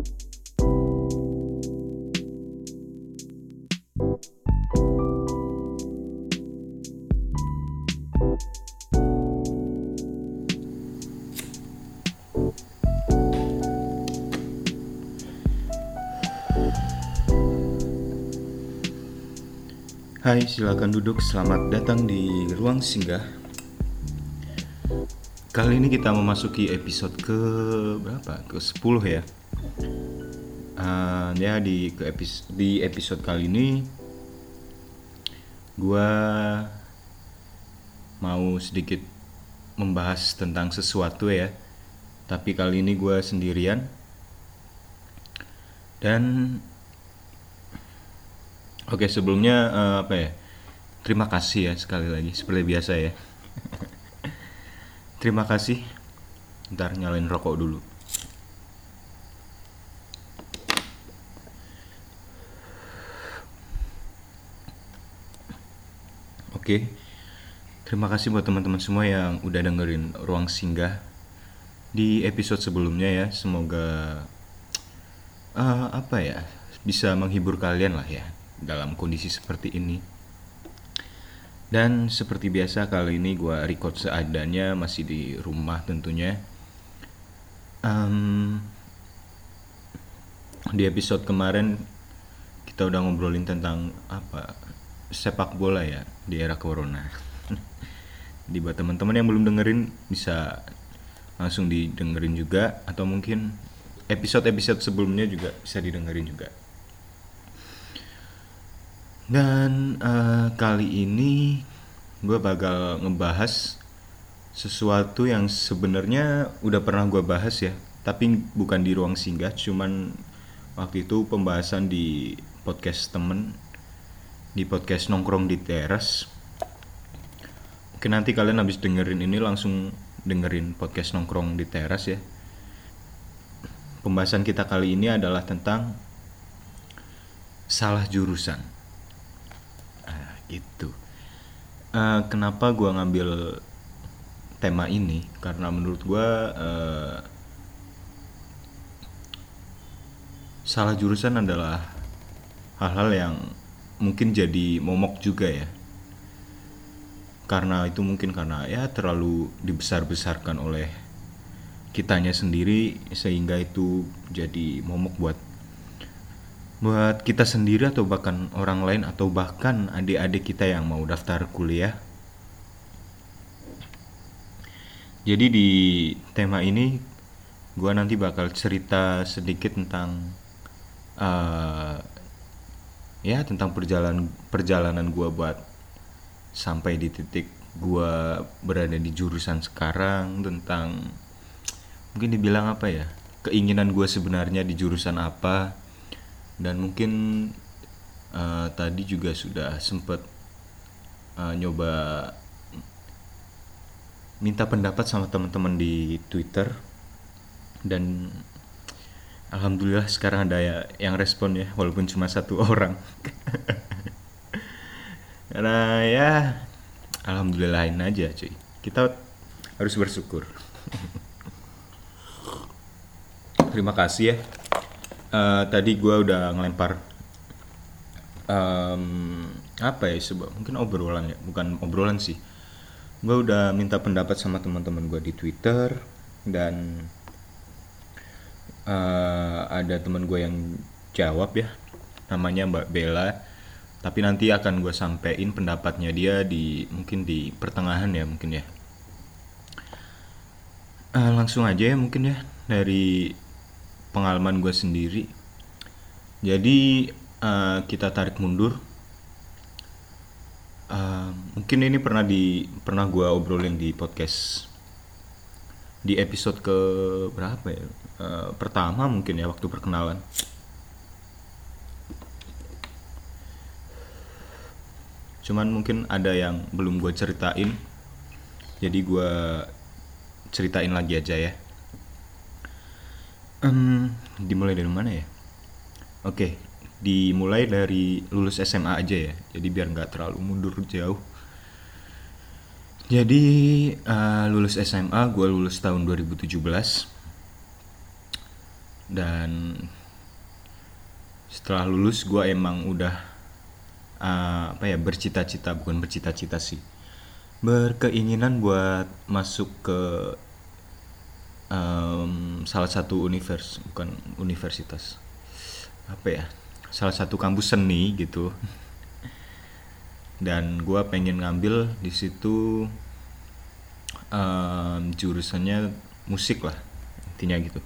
Hai, silakan duduk. Selamat datang di Ruang Singgah. Kali ini kita memasuki episode ke berapa? Ke 10 ya. Uh, ya di ke episode di episode kali ini gua mau sedikit membahas tentang sesuatu ya. Tapi kali ini gua sendirian. Dan Oke sebelumnya uh, apa ya? Terima kasih ya sekali lagi seperti biasa ya. Terima kasih. Ntar nyalain rokok dulu. Oke. Terima kasih buat teman-teman semua yang udah dengerin Ruang Singgah di episode sebelumnya ya. Semoga uh, apa ya bisa menghibur kalian lah ya dalam kondisi seperti ini. Dan seperti biasa kali ini gue record seadanya masih di rumah tentunya. Um, di episode kemarin kita udah ngobrolin tentang apa sepak bola ya di era corona. di buat teman-teman yang belum dengerin bisa langsung didengerin juga atau mungkin episode-episode sebelumnya juga bisa didengerin juga. Dan uh, kali ini gue bakal ngebahas sesuatu yang sebenarnya udah pernah gue bahas ya, tapi bukan di ruang singgah, cuman waktu itu pembahasan di podcast temen, di podcast nongkrong di teras. Mungkin nanti kalian habis dengerin ini langsung dengerin podcast nongkrong di teras ya. Pembahasan kita kali ini adalah tentang salah jurusan itu uh, kenapa gue ngambil tema ini karena menurut gue uh, salah jurusan adalah hal-hal yang mungkin jadi momok juga ya karena itu mungkin karena ya terlalu dibesar-besarkan oleh kitanya sendiri sehingga itu jadi momok buat buat kita sendiri atau bahkan orang lain atau bahkan adik-adik kita yang mau daftar kuliah. Jadi di tema ini gue nanti bakal cerita sedikit tentang uh, ya tentang perjalanan perjalanan gue buat sampai di titik gue berada di jurusan sekarang tentang mungkin dibilang apa ya keinginan gue sebenarnya di jurusan apa. Dan mungkin uh, tadi juga sudah sempat uh, nyoba minta pendapat sama teman-teman di Twitter. Dan alhamdulillah sekarang ada ya yang respon ya walaupun cuma satu orang. Karena ya alhamdulillahin aja cuy. Kita harus bersyukur. Terima kasih ya. Uh, tadi gue udah ngelempar um, apa ya sebuah mungkin obrolan ya bukan obrolan sih. Gue udah minta pendapat sama teman-teman gue di Twitter dan uh, ada teman gue yang jawab ya. Namanya Mbak Bella. Tapi nanti akan gue sampein pendapatnya dia di mungkin di pertengahan ya mungkin ya. Uh, langsung aja ya mungkin ya dari pengalaman gue sendiri. Jadi uh, kita tarik mundur. Uh, mungkin ini pernah di pernah gue obrolin di podcast di episode ke berapa ya uh, pertama mungkin ya waktu perkenalan cuman mungkin ada yang belum gue ceritain jadi gue ceritain lagi aja ya Um, dimulai dari mana ya? Oke, dimulai dari lulus SMA aja ya. Jadi biar nggak terlalu mundur jauh. Jadi uh, lulus SMA, gue lulus tahun 2017. Dan setelah lulus gue emang udah uh, apa ya bercita-cita bukan bercita-cita sih. Berkeinginan buat masuk ke um, salah satu univers bukan universitas. Apa ya salah satu kampus seni gitu. Dan gue pengen ngambil di situ um, jurusannya musik lah intinya gitu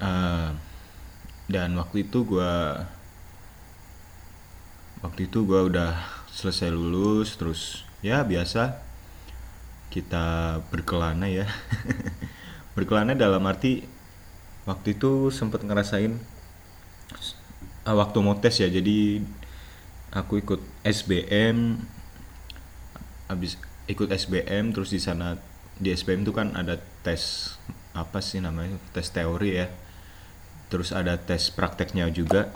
uh, dan waktu itu gue waktu itu gue udah selesai lulus terus ya biasa kita berkelana ya. Berkelana dalam arti waktu itu sempat ngerasain uh, waktu mau tes ya jadi aku ikut SBM habis ikut SBM terus di sana di SBM itu kan ada tes apa sih namanya tes teori ya terus ada tes prakteknya juga.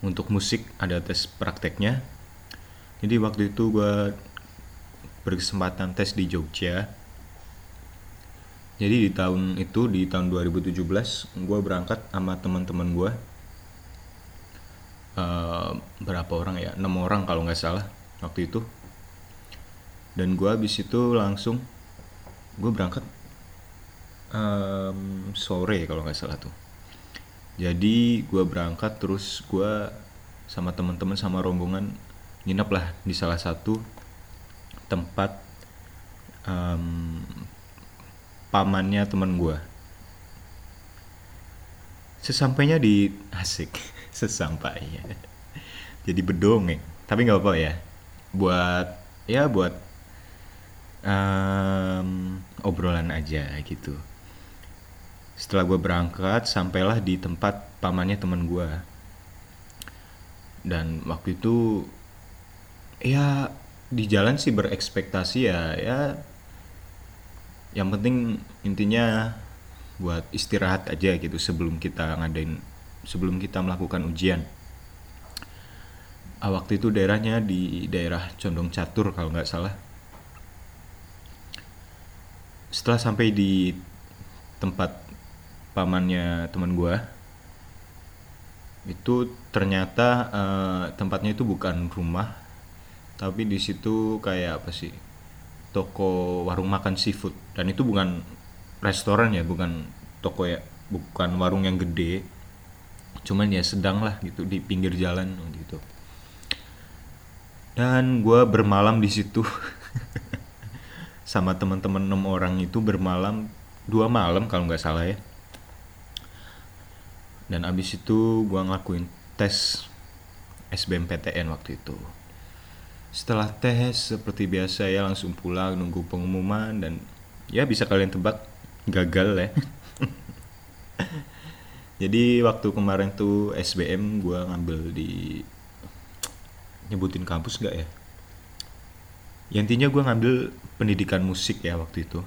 Untuk musik ada tes prakteknya. Jadi waktu itu gue berkesempatan tes di Jogja. Jadi di tahun itu di tahun 2017 gue berangkat sama teman-teman gue uh, berapa orang ya? Enam orang kalau nggak salah waktu itu. Dan gue habis itu langsung gue berangkat um, sore kalau nggak salah tuh. Jadi gue berangkat terus gue sama teman-teman sama rombongan nginep lah di salah satu tempat um, pamannya teman gue sesampainya di asik sesampainya. Jadi bedongeng tapi nggak apa ya. Buat ya buat um, obrolan aja gitu setelah gue berangkat sampailah di tempat pamannya teman gue dan waktu itu ya di jalan sih berekspektasi ya ya yang penting intinya buat istirahat aja gitu sebelum kita ngadain sebelum kita melakukan ujian. Ah, waktu itu daerahnya di daerah Condong Catur kalau nggak salah. Setelah sampai di tempat pamannya teman gue itu ternyata uh, tempatnya itu bukan rumah tapi di situ kayak apa sih toko warung makan seafood. Dan itu bukan restoran ya bukan toko ya bukan warung yang gede. Cuman ya sedang lah gitu di pinggir jalan gitu. Dan gue bermalam di situ. Sama teman-teman enam orang itu bermalam dua malam kalau nggak salah ya dan abis itu gue ngelakuin tes SBMPTN waktu itu. Setelah tes seperti biasa ya langsung pulang nunggu pengumuman dan ya bisa kalian tebak gagal ya. Jadi waktu kemarin tuh SBM gue ngambil di nyebutin kampus gak ya? ya intinya gue ngambil pendidikan musik ya waktu itu.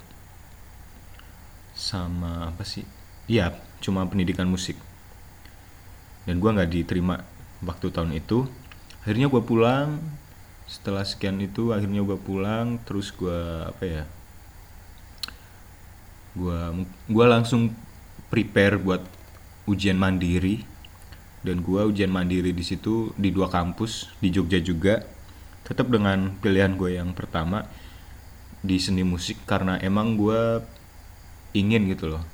Sama apa sih? Iya cuma pendidikan musik dan gue nggak diterima waktu tahun itu. Akhirnya gue pulang. Setelah sekian itu akhirnya gue pulang. Terus gue apa ya gue gue langsung prepare buat ujian mandiri. Dan gue ujian mandiri di situ di dua kampus di Jogja juga. Tetap dengan pilihan gue yang pertama di seni musik. Karena emang gue ingin gitu loh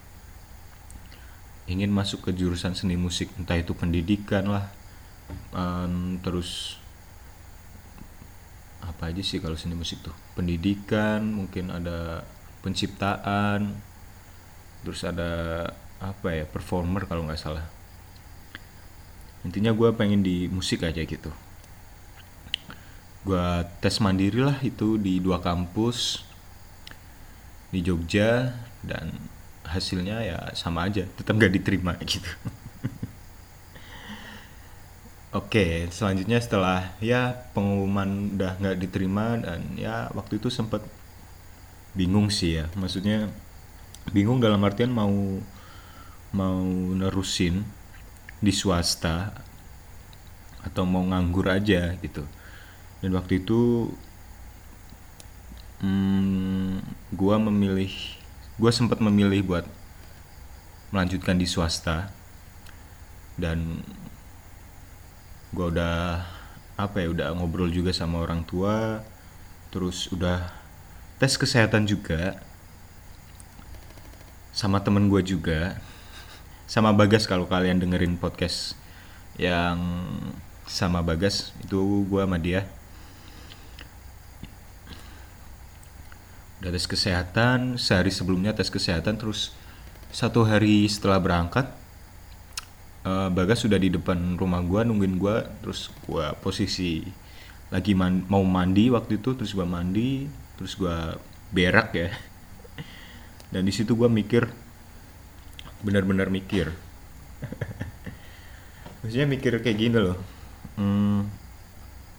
ingin masuk ke jurusan seni musik entah itu pendidikan lah um, terus apa aja sih kalau seni musik tuh? Pendidikan mungkin ada penciptaan terus ada apa ya performer kalau nggak salah. Intinya gue pengen di musik aja gitu. Gue tes mandiri lah itu di dua kampus di Jogja dan hasilnya ya sama aja tetap gak diterima gitu Oke, selanjutnya setelah ya pengumuman udah nggak diterima dan ya waktu itu sempat bingung sih ya, maksudnya bingung dalam artian mau mau nerusin di swasta atau mau nganggur aja gitu. Dan waktu itu hmm, gua memilih gue sempat memilih buat melanjutkan di swasta. Dan gue udah apa ya udah ngobrol juga sama orang tua terus udah tes kesehatan juga sama temen gue juga sama Bagas kalau kalian dengerin podcast yang sama Bagas itu gue sama dia udah tes kesehatan sehari sebelumnya tes kesehatan terus satu hari setelah berangkat uh, Bagas sudah di depan rumah gue nungguin gue terus gue posisi lagi man mau mandi waktu itu terus gue mandi terus gue berak ya. Dan di situ gue mikir benar-benar mikir. Maksudnya mikir kayak gini loh. Hmm,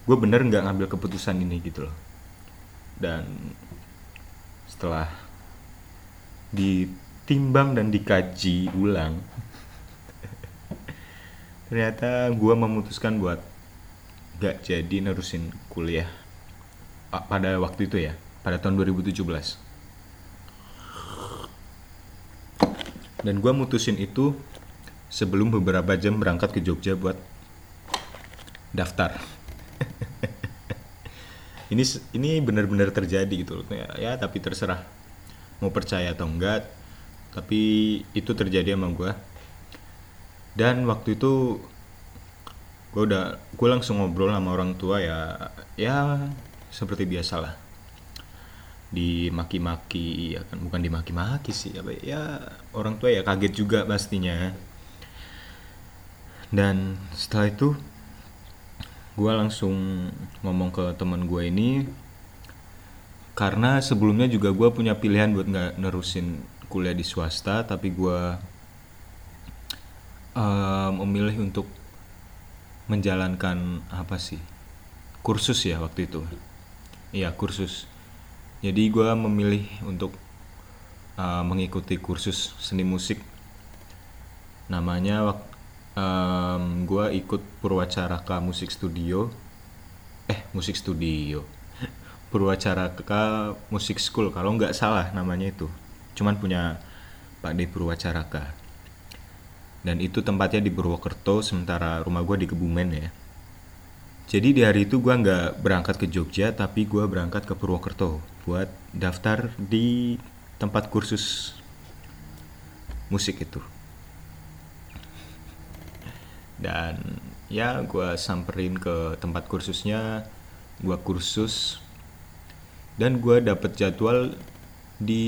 gue bener nggak ngambil keputusan ini gitu loh. Dan setelah ditimbang dan dikaji ulang ternyata gue memutuskan buat gak jadi nerusin kuliah pada waktu itu ya pada tahun 2017 dan gue mutusin itu sebelum beberapa jam berangkat ke Jogja buat daftar ini ini benar-benar terjadi gitu loh ya, ya tapi terserah mau percaya atau enggak tapi itu terjadi sama gue dan waktu itu gue udah gue langsung ngobrol sama orang tua ya ya seperti biasalah. Dimaki-maki ya kan bukan dimaki-maki sih apa ya orang tua ya kaget juga pastinya. Dan setelah itu gue langsung ngomong ke teman gue ini karena sebelumnya juga gue punya pilihan buat nggak nerusin kuliah di swasta tapi gue uh, memilih untuk menjalankan apa sih kursus ya waktu itu. Iya kursus. Jadi gue memilih untuk uh, mengikuti kursus seni musik. Namanya um, gue ikut Purwacaraka Musik Studio. Eh musik studio. Purwacaraka Musik School kalau nggak salah namanya itu. Cuman punya Pak D Purwacaraka dan itu tempatnya di Purwokerto sementara rumah gue di Kebumen ya. Jadi di hari itu gue nggak berangkat ke Jogja, tapi gue berangkat ke Purwokerto buat daftar di tempat kursus musik itu. Dan ya gue samperin ke tempat kursusnya, gue kursus. Dan gue dapet jadwal di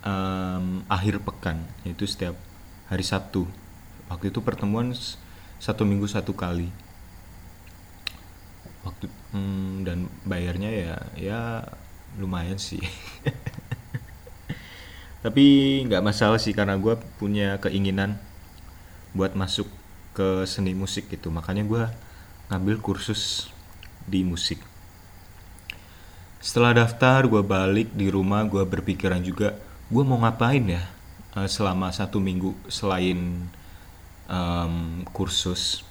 um, akhir pekan, yaitu setiap hari Sabtu. Waktu itu pertemuan satu minggu satu kali. Waktu hmm, dan bayarnya ya ya lumayan sih. Tapi nggak masalah sih karena gue punya keinginan buat masuk ke seni musik gitu. Makanya gue ngambil kursus di musik. Setelah daftar gue balik di rumah gue berpikiran juga gue mau ngapain ya eh, selama satu minggu selain um, kursus.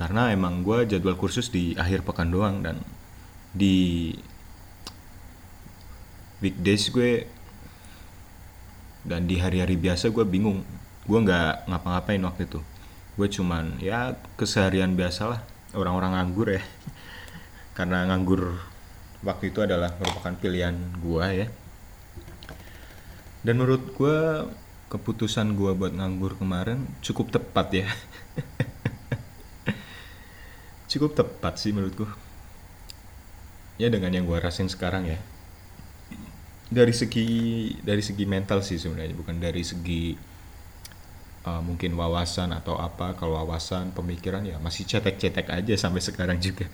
Karena emang gue jadwal kursus di akhir pekan doang dan di weekdays gue dan di hari-hari biasa gue bingung gue nggak ngapa-ngapain waktu itu. Gue cuman ya keseharian biasa lah orang-orang nganggur ya. Karena nganggur waktu itu adalah merupakan pilihan gue ya. Dan menurut gue keputusan gue buat nganggur kemarin cukup tepat ya. Cukup tepat sih menurutku ya dengan yang gue rasain sekarang ya. Dari segi dari segi mental sih sebenarnya bukan dari segi uh, mungkin wawasan atau apa kalau wawasan pemikiran ya masih cetek-cetek aja sampai sekarang juga.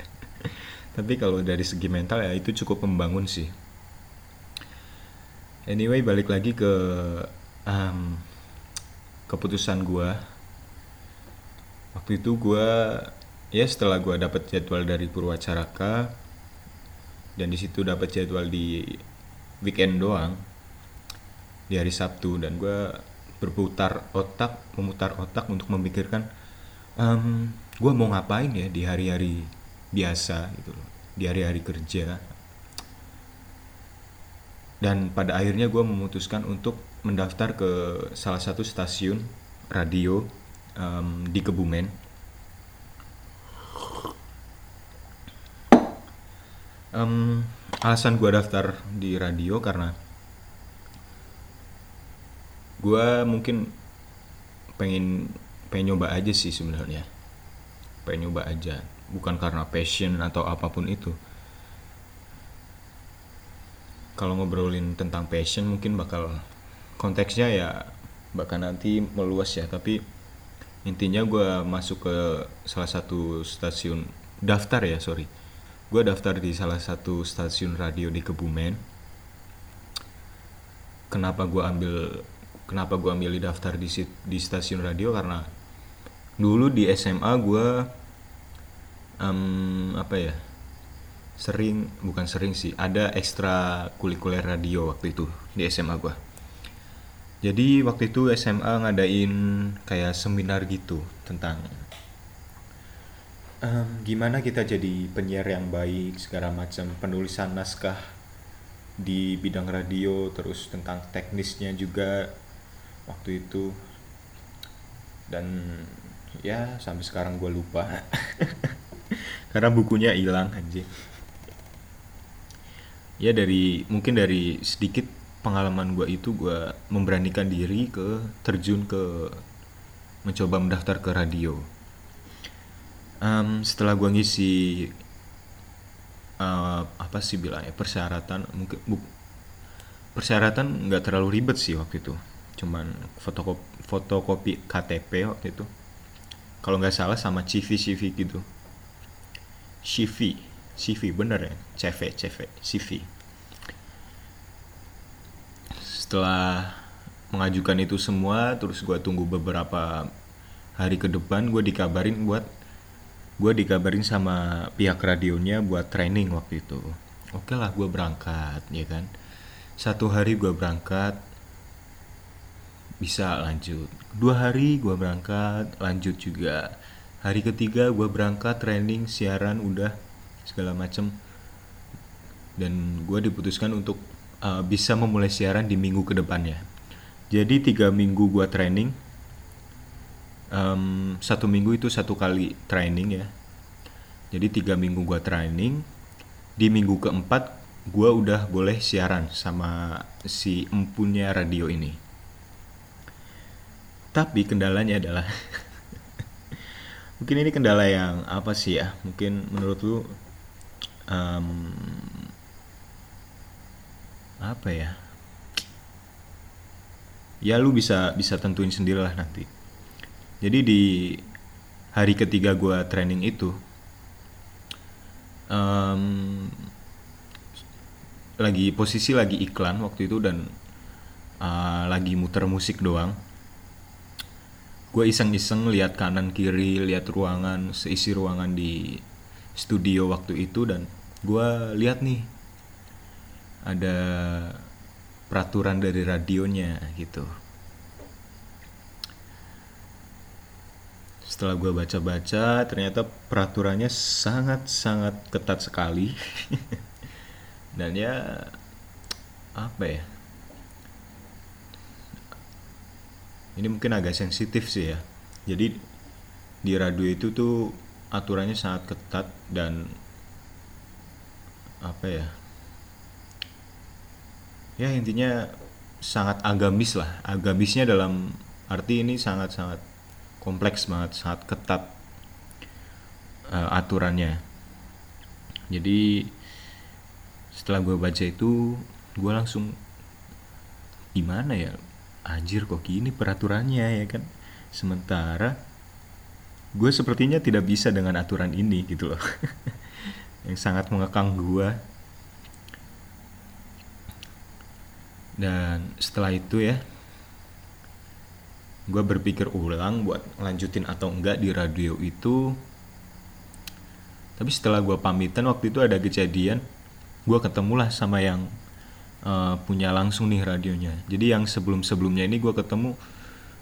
Tapi kalau dari segi mental ya itu cukup membangun sih. Anyway balik lagi ke um, keputusan gue waktu itu gue ya setelah gue dapet jadwal dari Purwacaraka dan di situ dapat jadwal di weekend doang di hari Sabtu dan gue berputar otak memutar otak untuk memikirkan um, gue mau ngapain ya di hari-hari biasa gitu loh di hari-hari kerja? Dan pada akhirnya gue memutuskan untuk mendaftar ke salah satu stasiun radio um, di Kebumen. Um, alasan gue daftar di radio karena gue mungkin pengen pengen nyoba aja sih sebenarnya. Pengen nyoba aja. Bukan karena passion atau apa pun itu. Kalau ngobrolin tentang passion mungkin bakal konteksnya ya bakal nanti meluas ya. Tapi intinya gue masuk ke salah satu stasiun daftar ya sorry. Gue daftar di salah satu stasiun radio di Kebumen. Kenapa gue ambil kenapa gue di daftar di di stasiun radio? Karena dulu di SMA gue um, apa ya sering bukan sering sih ada ekstra kulikuler radio waktu itu di SMA gue jadi waktu itu SMA ngadain kayak seminar gitu tentang um, gimana kita jadi penyiar yang baik segala macam penulisan naskah di bidang radio terus tentang teknisnya juga waktu itu. Dan ya sampai sekarang gue lupa. Karena bukunya hilang aja ya dari mungkin dari sedikit pengalaman gue itu gue memberanikan diri ke terjun ke mencoba mendaftar ke radio. Um, setelah gue ngisi uh, apa sih bilangnya persyaratan mungkin bu, persyaratan nggak terlalu ribet sih waktu itu cuman fotokopi fotokopi KTP waktu itu. Kalau nggak salah sama CV CV gitu. CV CV bener ya? CV CV CV setelah mengajukan itu semua terus gue tunggu beberapa hari ke depan gue dikabarin buat gue dikabarin sama pihak radionya buat training waktu itu. Oke lah gue berangkat ya kan? Satu hari gue berangkat bisa lanjut. Dua hari gue berangkat lanjut juga. Hari ketiga gue berangkat training siaran udah segala macem. Dan gue diputuskan untuk uh, bisa memulai siaran di minggu ke depannya jadi tiga minggu gue training um, satu minggu itu satu kali training ya. Jadi tiga minggu gue training di minggu keempat gue udah boleh siaran sama si empunya radio ini tapi kendalanya adalah mungkin ini kendala yang apa sih ya? Mungkin menurut lu um, apa ya? Ya lu bisa bisa tentuin sendirilah nanti. Jadi di hari ketiga gue training itu um, lagi posisi lagi iklan waktu itu dan uh, lagi muter musik doang gue iseng-iseng lihat kanan kiri lihat ruangan seisi ruangan di studio waktu itu dan gue lihat nih ada peraturan dari radionya gitu. Setelah gue baca-baca ternyata peraturannya sangat-sangat ketat sekali. Dan ya apa ya ini mungkin agak sensitif sih ya. Jadi di radio itu tuh aturannya sangat ketat dan apa ya? Ya intinya sangat agamis lah. Agamisnya dalam arti ini sangat-sangat kompleks banget sangat ketat uh, aturannya. Jadi setelah gue baca itu gue langsung gimana ya anjir kok gini peraturannya ya kan? Sementara gue sepertinya tidak bisa dengan aturan ini gitu loh. Yang sangat mengekang gue dan setelah itu ya gue berpikir ulang buat lanjutin atau enggak di radio itu. Tapi setelah gue pamitan waktu itu ada kejadian. Gue ketemulah sama yang uh, punya langsung nih radionya. Jadi yang sebelum sebelumnya ini gue ketemu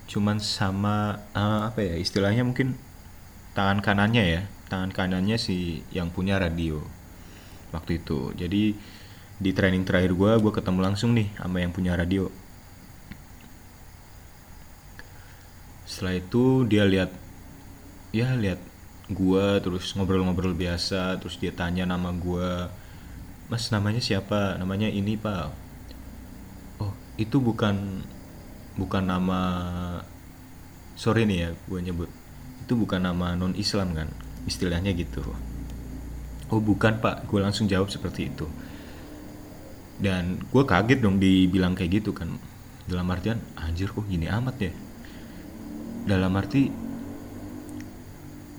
cuman sama uh, apa ya istilahnya mungkin tangan kanannya ya. Tangan kanannya si yang punya radio waktu itu. Jadi di training terakhir gue gue ketemu langsung nih sama yang punya radio. Setelah itu dia lihat ya lihat gue terus ngobrol-ngobrol biasa terus dia tanya nama gue mas namanya siapa? Namanya ini pak. Oh itu bukan bukan nama sorry nih ya gue nyebut. Itu bukan nama non Islam kan? Istilahnya gitu. Oh bukan pak. Gue langsung jawab seperti itu. Dan gue kaget dong dibilang kayak gitu kan? Dalam artian anjir kok gini amat ya? Dalam arti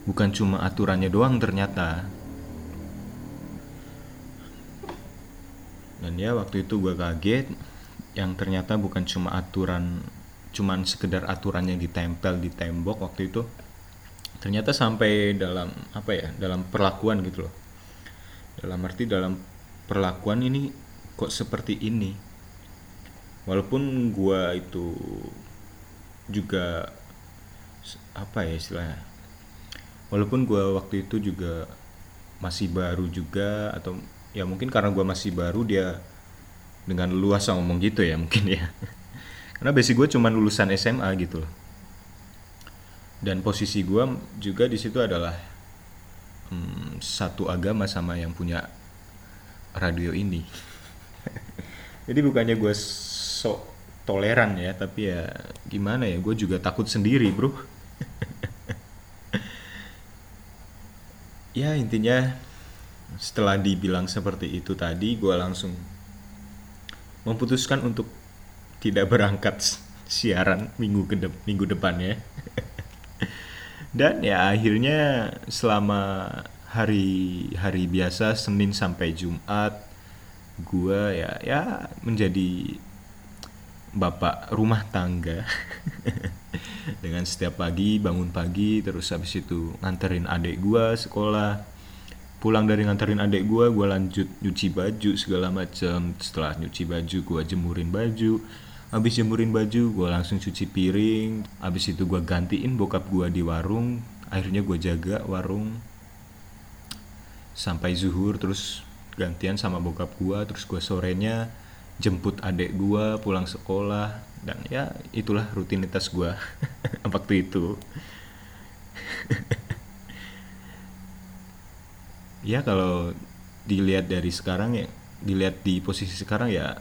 bukan cuma aturannya doang ternyata dan ya waktu itu gue kaget yang ternyata bukan cuma aturan cuman sekedar aturannya ditempel di tembok waktu itu. Ternyata sampai dalam apa ya dalam perlakuan gitu loh. Dalam arti dalam perlakuan ini kok seperti ini. Walaupun gue itu juga apa ya istilahnya walaupun gue waktu itu juga masih baru juga atau ya mungkin karena gue masih baru dia dengan luasa ngomong gitu ya mungkin ya. Karena basic gue cuma lulusan SMA gitu loh. Dan posisi gue juga di situ adalah hmm, satu agama sama yang punya radio ini. Jadi bukannya gue sok toleran ya tapi ya gimana ya gue juga takut sendiri bro. Ya intinya setelah dibilang seperti itu tadi gue langsung memutuskan untuk tidak berangkat siaran minggu ke de minggu depan ya. Dan ya akhirnya selama hari hari biasa Senin sampai Jumat gue ya ya menjadi bapak rumah tangga. Dengan setiap pagi bangun pagi terus habis itu nganterin adik gue sekolah pulang dari nganterin adik gue gue lanjut nyuci baju segala macam setelah nyuci baju gue jemurin baju. Habis jemurin baju gue langsung cuci piring. Habis itu gue gantiin bokap gue di warung. Akhirnya gue jaga warung sampai zuhur. Terus gantian sama bokap gue terus gue sorenya jemput adik gue pulang sekolah. Dan ya itulah rutinitas gue waktu itu ya kalau dilihat dari sekarang ya dilihat di posisi sekarang ya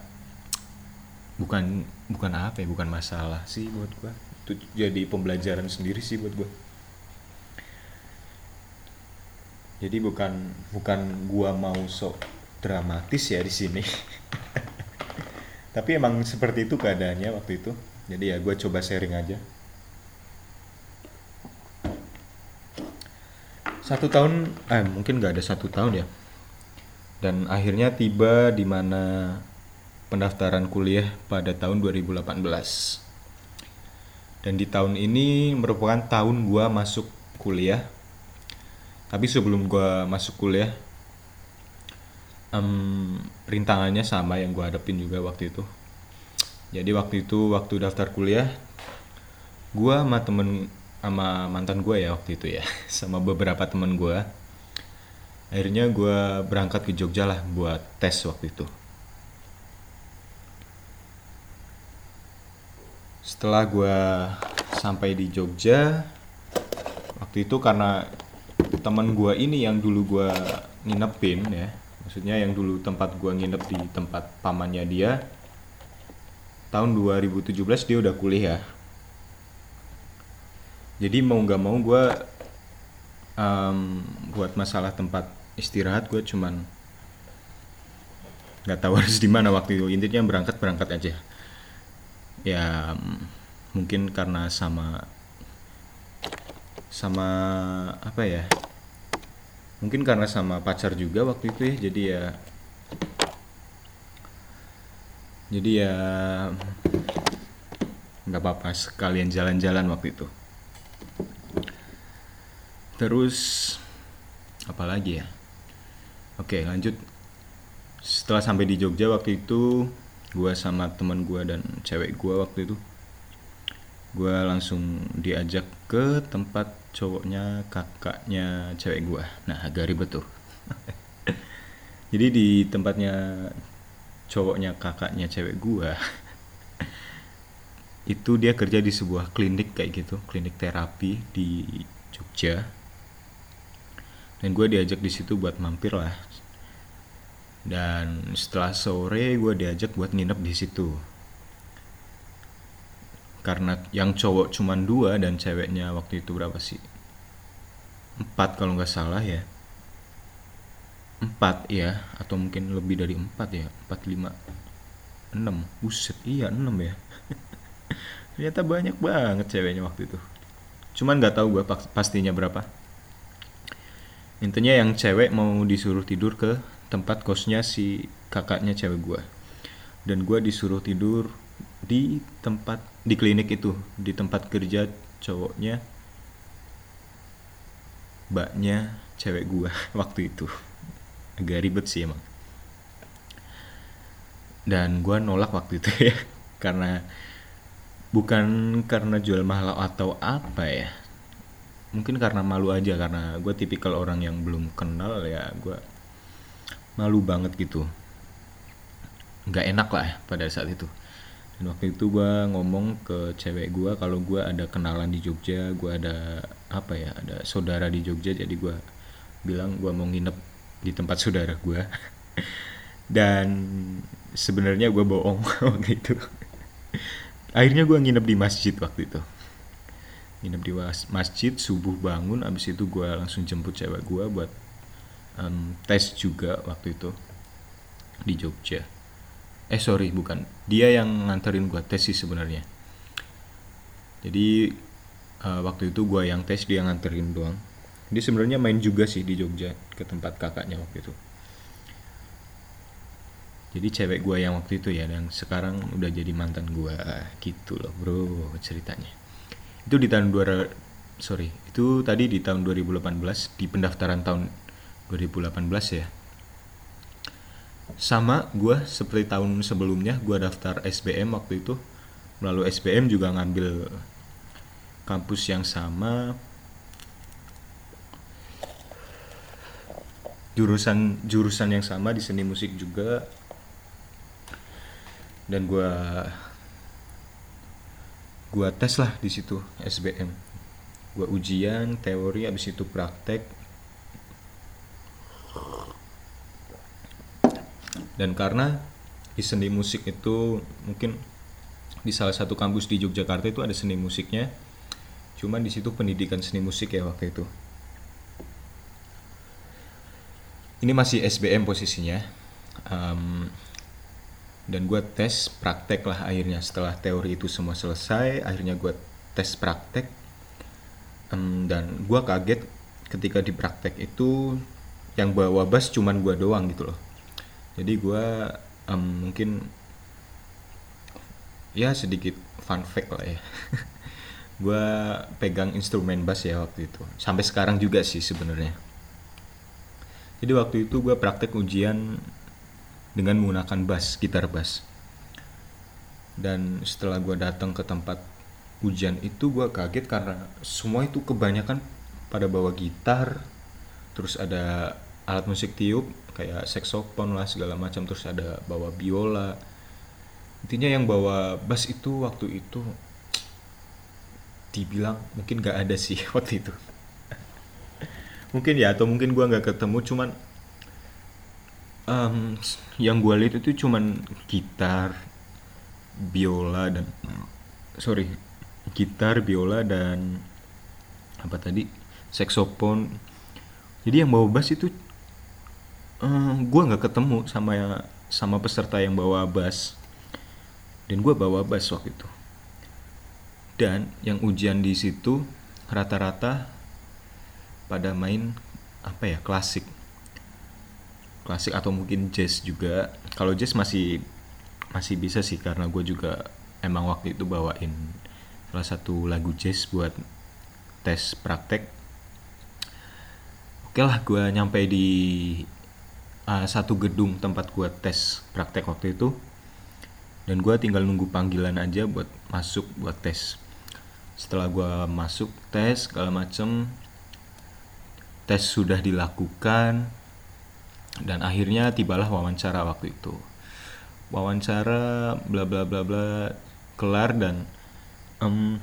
bukan bukan apa ya bukan masalah sih buat gue itu jadi pembelajaran sendiri sih buat gue jadi bukan bukan gua mau sok dramatis ya di sini. Tapi emang seperti itu keadaannya waktu itu. Jadi ya gue coba sharing aja satu tahun eh mungkin nggak ada satu tahun ya. Dan akhirnya tiba di mana pendaftaran kuliah pada tahun 2018 dan di tahun ini merupakan tahun gue masuk kuliah. Tapi sebelum gue masuk kuliah um, rintangannya sama yang gue hadapin juga waktu itu. Jadi waktu itu waktu daftar kuliah gue sama temen sama mantan gue ya waktu itu ya sama beberapa temen gue akhirnya gue berangkat ke Jogja lah buat tes waktu itu. Setelah gue sampai di Jogja waktu itu karena teman gue ini yang dulu gue nginepin ya maksudnya yang dulu tempat gua nginep di tempat pamannya dia tahun 2017 dia udah kuliah jadi mau nggak mau gua um, buat masalah tempat istirahat gue cuman nggak tahu harus di mana waktu itu. Intinya berangkat berangkat aja. Ya mungkin karena sama sama apa ya? Mungkin karena sama pacar juga waktu itu ya jadi ya jadi ya nggak apa-apa sekalian jalan-jalan waktu itu terus apalagi ya? Oke lanjut. Setelah sampai di Jogja waktu itu gue sama teman gue dan cewek gue waktu itu gue langsung diajak ke tempat cowoknya kakaknya cewek gue nah agak ribet tuh. Jadi di tempatnya cowoknya kakaknya cewek gua itu dia kerja di sebuah klinik kayak gitu klinik terapi di Jogja dan gue diajak di situ buat mampir lah. Dan setelah sore gue diajak buat nginep di situ. Karena yang cowok cuma dua dan ceweknya waktu itu berapa sih? Empat kalau nggak salah ya. Empat ya atau mungkin lebih dari empat ya. Empat lima enam. Buset iya enam ya. Ternyata banyak banget ceweknya waktu itu. Cuman nggak tahu gue pastinya berapa intinya yang cewek mau disuruh tidur ke tempat kosnya si kakaknya cewek gue dan gue disuruh tidur di tempat di klinik itu di tempat kerja cowoknya mbaknya cewek gue waktu itu. Agak ribet sih emang. Dan gue nolak waktu itu ya karena bukan karena jual mahal atau apa ya mungkin karena malu aja karena gue tipikal orang yang belum kenal ya gue malu banget gitu. Nggak enak lah ya pada saat itu. Dan waktu itu gue ngomong ke cewek gue kalau gue ada kenalan di Jogja gue ada apa ya ada saudara di Jogja jadi gue bilang gue mau nginep di tempat saudara gue dan sebenarnya gue bohong waktu itu. Akhirnya gue nginep di masjid waktu itu nginep di masjid subuh bangun abis itu gue langsung jemput cewek gue buat um, tes juga waktu itu di Jogja. Eh sorry bukan. Dia yang nganterin gue tes sih sebenarnya. Jadi uh, waktu itu gue yang tes dia nganterin doang. Dia sebenarnya main juga sih di Jogja ke tempat kakaknya waktu itu. Jadi cewek gue yang waktu itu ya dan sekarang udah jadi mantan gue gitu loh bro ceritanya itu di tahun dua sorry itu tadi di tahun 2018 di pendaftaran tahun 2018 ya. Sama gue seperti tahun sebelumnya gue daftar SBM waktu itu. Melalui SBM juga ngambil kampus yang sama. Jurusan jurusan yang sama di seni musik juga. Dan gue gua tes lah di situ SBM gua ujian teori abis itu praktek. Dan karena di seni musik itu mungkin di salah satu kampus di Yogyakarta itu ada seni musiknya. Cuman di situ pendidikan seni musik ya waktu itu. Ini masih SBM posisinya. Um, dan gue tes praktek lah akhirnya. Setelah teori itu semua selesai akhirnya gue tes praktek. Um, dan gue kaget ketika di praktek itu yang bawa bas cuman gue doang gitu loh. Jadi gue um, mungkin ya sedikit fun fact lah ya. Gue pegang instrumen bass ya waktu itu. Sampai sekarang juga sih sebenarnya. Jadi waktu itu gue praktek ujian dengan menggunakan bass, gitar bass. Dan setelah gue datang ke tempat ujian itu gue kaget karena semua itu kebanyakan pada bawa gitar, terus ada alat musik tiup kayak saxophone lah segala macam, terus ada bawa biola. Intinya yang bawa bass itu waktu itu dibilang mungkin gak ada sih waktu itu. mungkin ya atau mungkin gue nggak ketemu cuman um, yang gue lihat itu cuman gitar biola dan sorry gitar biola dan apa tadi? Saxophone. Jadi yang bawa bass itu um, gue nggak ketemu sama sama peserta yang bawa bass. Dan gue bawa bass waktu itu. Dan yang ujian di situ rata-rata pada main apa ya klasik klasik atau mungkin jazz juga. Kalau jazz masih masih bisa sih karena gue juga emang waktu itu bawain salah satu lagu jazz buat tes praktek. Oke lah gue nyampe di uh, satu gedung tempat gue tes praktek waktu itu. Dan gue tinggal nunggu panggilan aja buat masuk buat tes. Setelah gue masuk tes segala macem tes sudah dilakukan dan akhirnya tibalah wawancara waktu itu. Wawancara bla bla bla bla kelar dan em,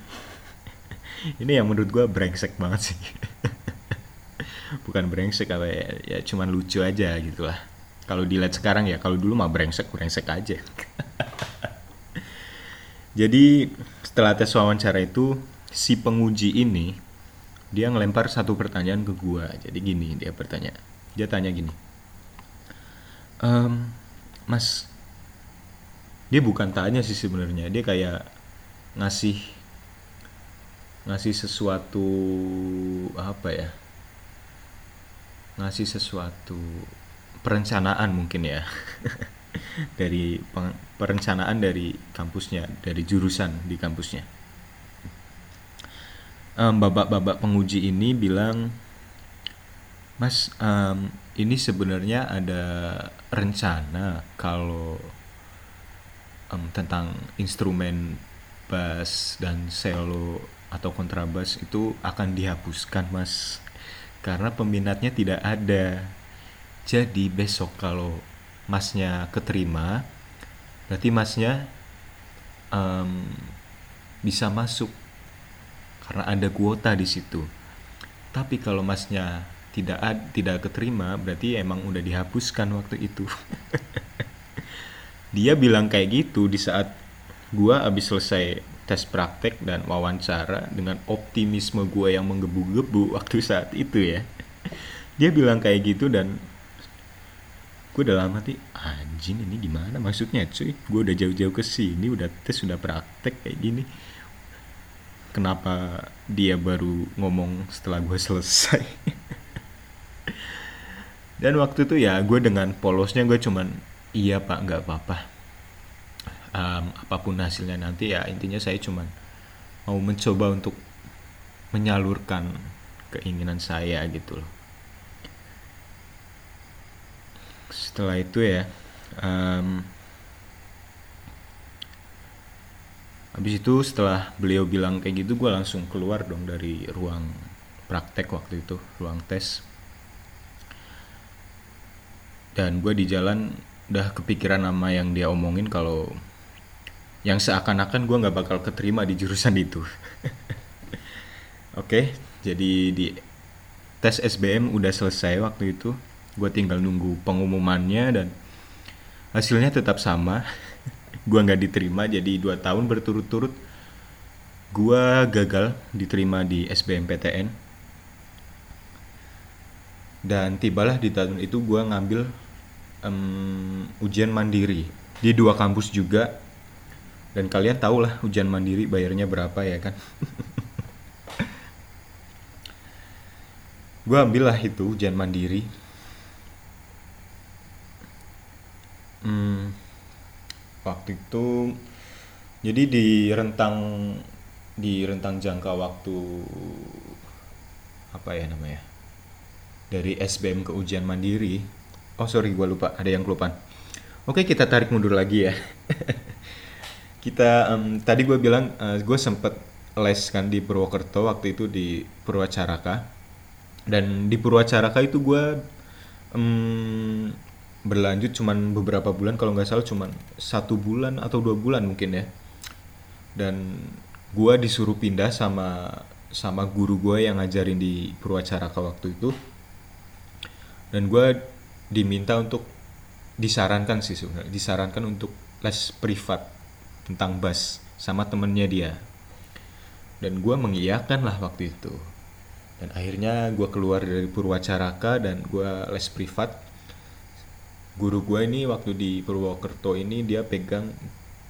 ini yang menurut gue brengsek banget sih. Bukan brengsek apa ya, ya cuman lucu aja gitu lah. Kalau dilihat sekarang ya kalau dulu mah brengsek brengsek aja. Jadi setelah tes wawancara itu si penguji ini dia ngelempar satu pertanyaan ke gua. Jadi gini dia bertanya dia tanya gini "Em, mas dia bukan tanya sih sebenarnya. Dia kayak ngasih ngasih sesuatu apa ya ngasih sesuatu perencanaan mungkin ya. Dari perencanaan dari kampusnya dari jurusan di kampusnya. Em, babak-babak penguji ini bilang Mas em, ini sebenarnya ada rencana kalau em, tentang instrumen bass dan cello atau kontrabas itu akan dihapuskan mas. Karena peminatnya tidak ada. Jadi besok kalau masnya keterima berarti masnya em, bisa masuk. Karena ada kuota di situ. Tapi kalau masnya tidak ad- tidak keterima berarti emang udah dihapuskan waktu itu. Dia bilang kayak gitu di saat gua abis selesai tes praktek dan wawancara dengan optimisme gua yang menggebu-gebu waktu saat itu ya. Dia bilang kayak gitu dan gue udah lama sih anjing ini gimana maksudnya cuy? Gue udah jauh-jauh ke sini udah tes udah praktek kayak gini. Kenapa dia baru ngomong setelah gue selesai dan waktu itu ya gue dengan polosnya gue cuman iya pak nggak apa-apa. Em, apa pun hasilnya nanti ya intinya saya cuman mau mencoba untuk menyalurkan keinginan saya gitu loh. Setelah itu ya em, habis itu setelah beliau bilang kayak gitu gue langsung keluar dong dari ruang praktek waktu itu ruang tes dan gue di jalan udah kepikiran nama yang dia omongin kalau yang seakan-akan gue nggak bakal keterima di jurusan itu. Oke jadi di tes SBM udah selesai waktu itu. Gue tinggal nunggu pengumumannya dan hasilnya tetap sama. Gue nggak diterima jadi dua tahun berturut-turut gue gagal diterima di SBMPTN dan tibalah di tahun itu gue ngambil em, ujian mandiri di dua kampus juga. Dan kalian tau lah ujian mandiri bayarnya berapa ya kan? Gue ambil lah itu ujian mandiri. Hmm, waktu itu jadi di rentang di rentang jangka waktu apa ya namanya dari SBM ke ujian mandiri oh sorry gue lupa. Ada yang kelupaan. Oke kita tarik mundur lagi ya. Kita em, tadi gue bilang gue sempet les kan di Purwokerto waktu itu di Purwacaraka. Dan di Purwacaraka itu gue em, berlanjut cuman beberapa bulan kalau nggak salah cuman satu bulan atau dua bulan mungkin ya. Dan gua disuruh pindah sama sama guru gua yang ngajarin di Purwacaraka waktu itu. Dan gua diminta untuk disarankan sih sebenarnya. Disarankan untuk les privat tentang bass sama temennya dia. Dan gua mengiyakan lah waktu itu. Dan akhirnya gua keluar dari Purwacaraka dan gua les privat. Guru gue ini waktu di Purwokerto ini dia pegang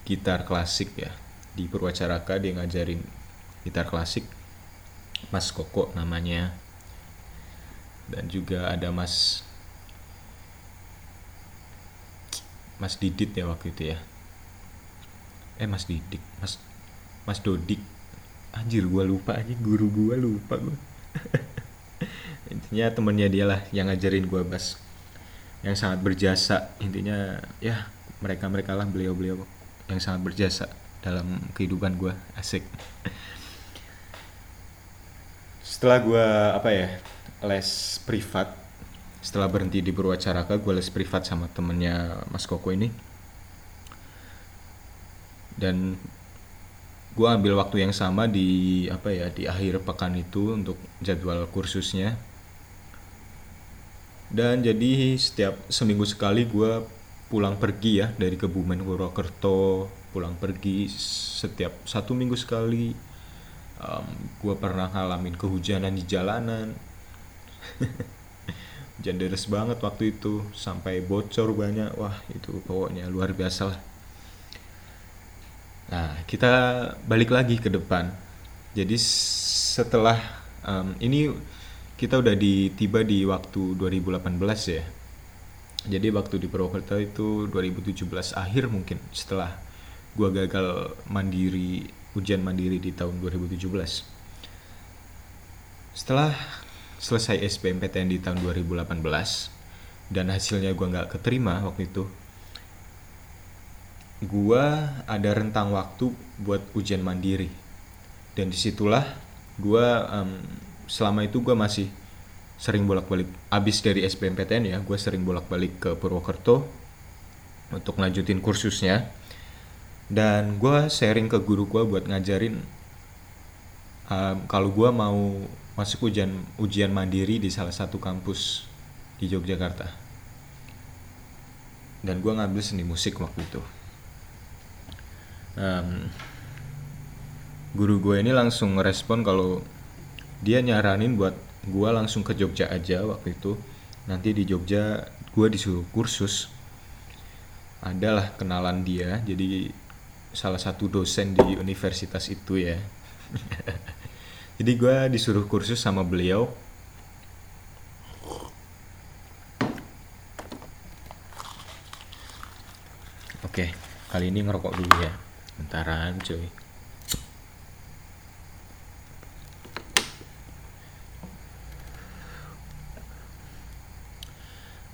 gitar klasik ya. Di Purwacaraka dia ngajarin gitar klasik. Mas Koko namanya. Dan juga ada Mas Mas Didit ya waktu itu ya? Eh Mas Didik Mas Mas Dodik. Anjir gue lupa aja guru gue lupa gue intinya temennya dia lah yang ngajarin gue bass yang sangat berjasa. Intinya ya mereka mereka lah beliau beliau yang sangat berjasa dalam kehidupan gue asik. Setelah gue apa ya les privat setelah berhenti di Purwacaraka gue les privat sama temennya Mas Koko ini. Dan gue ambil waktu yang sama di apa ya di akhir pekan itu untuk jadwal kursusnya. Dan jadi setiap seminggu sekali gue pulang pergi ya dari Kebumen Purwokerto pulang pergi setiap satu minggu sekali. Um, gue pernah ngalamin kehujanan di jalanan hujan deras banget waktu itu sampai bocor banyak. Wah itu pokoknya luar biasa lah. Nah kita balik lagi ke depan. Jadi setelah um, ini kita udah di tiba di waktu 2018 ya. Jadi waktu di Purwokerto itu 2017 akhir mungkin setelah gua gagal mandiri ujian mandiri di tahun 2017 setelah selesai SBMPTN di tahun 2018 dan hasilnya gue nggak keterima waktu itu gue ada rentang waktu buat ujian mandiri. Dan di situlah gue um, selama itu gue masih sering bolak-balik. Abis dari SBMPTN ya gue sering bolak-balik ke Purwokerto untuk lanjutin kursusnya. Dan gue sharing ke guru gue buat ngajarin um, kalau gue mau masuk ujian ujian mandiri di salah satu kampus di Yogyakarta. Dan gue ngambil seni musik waktu itu. Um, guru gue ini langsung ngerespon kalau dia nyaranin buat gue langsung ke Jogja aja waktu itu. Nanti di Jogja gue disuruh kursus. Adalah kenalan dia jadi salah satu dosen di universitas itu ya jadi gue disuruh kursus sama beliau. Oke kali ini ngerokok dulu ya. Bentaran cuy.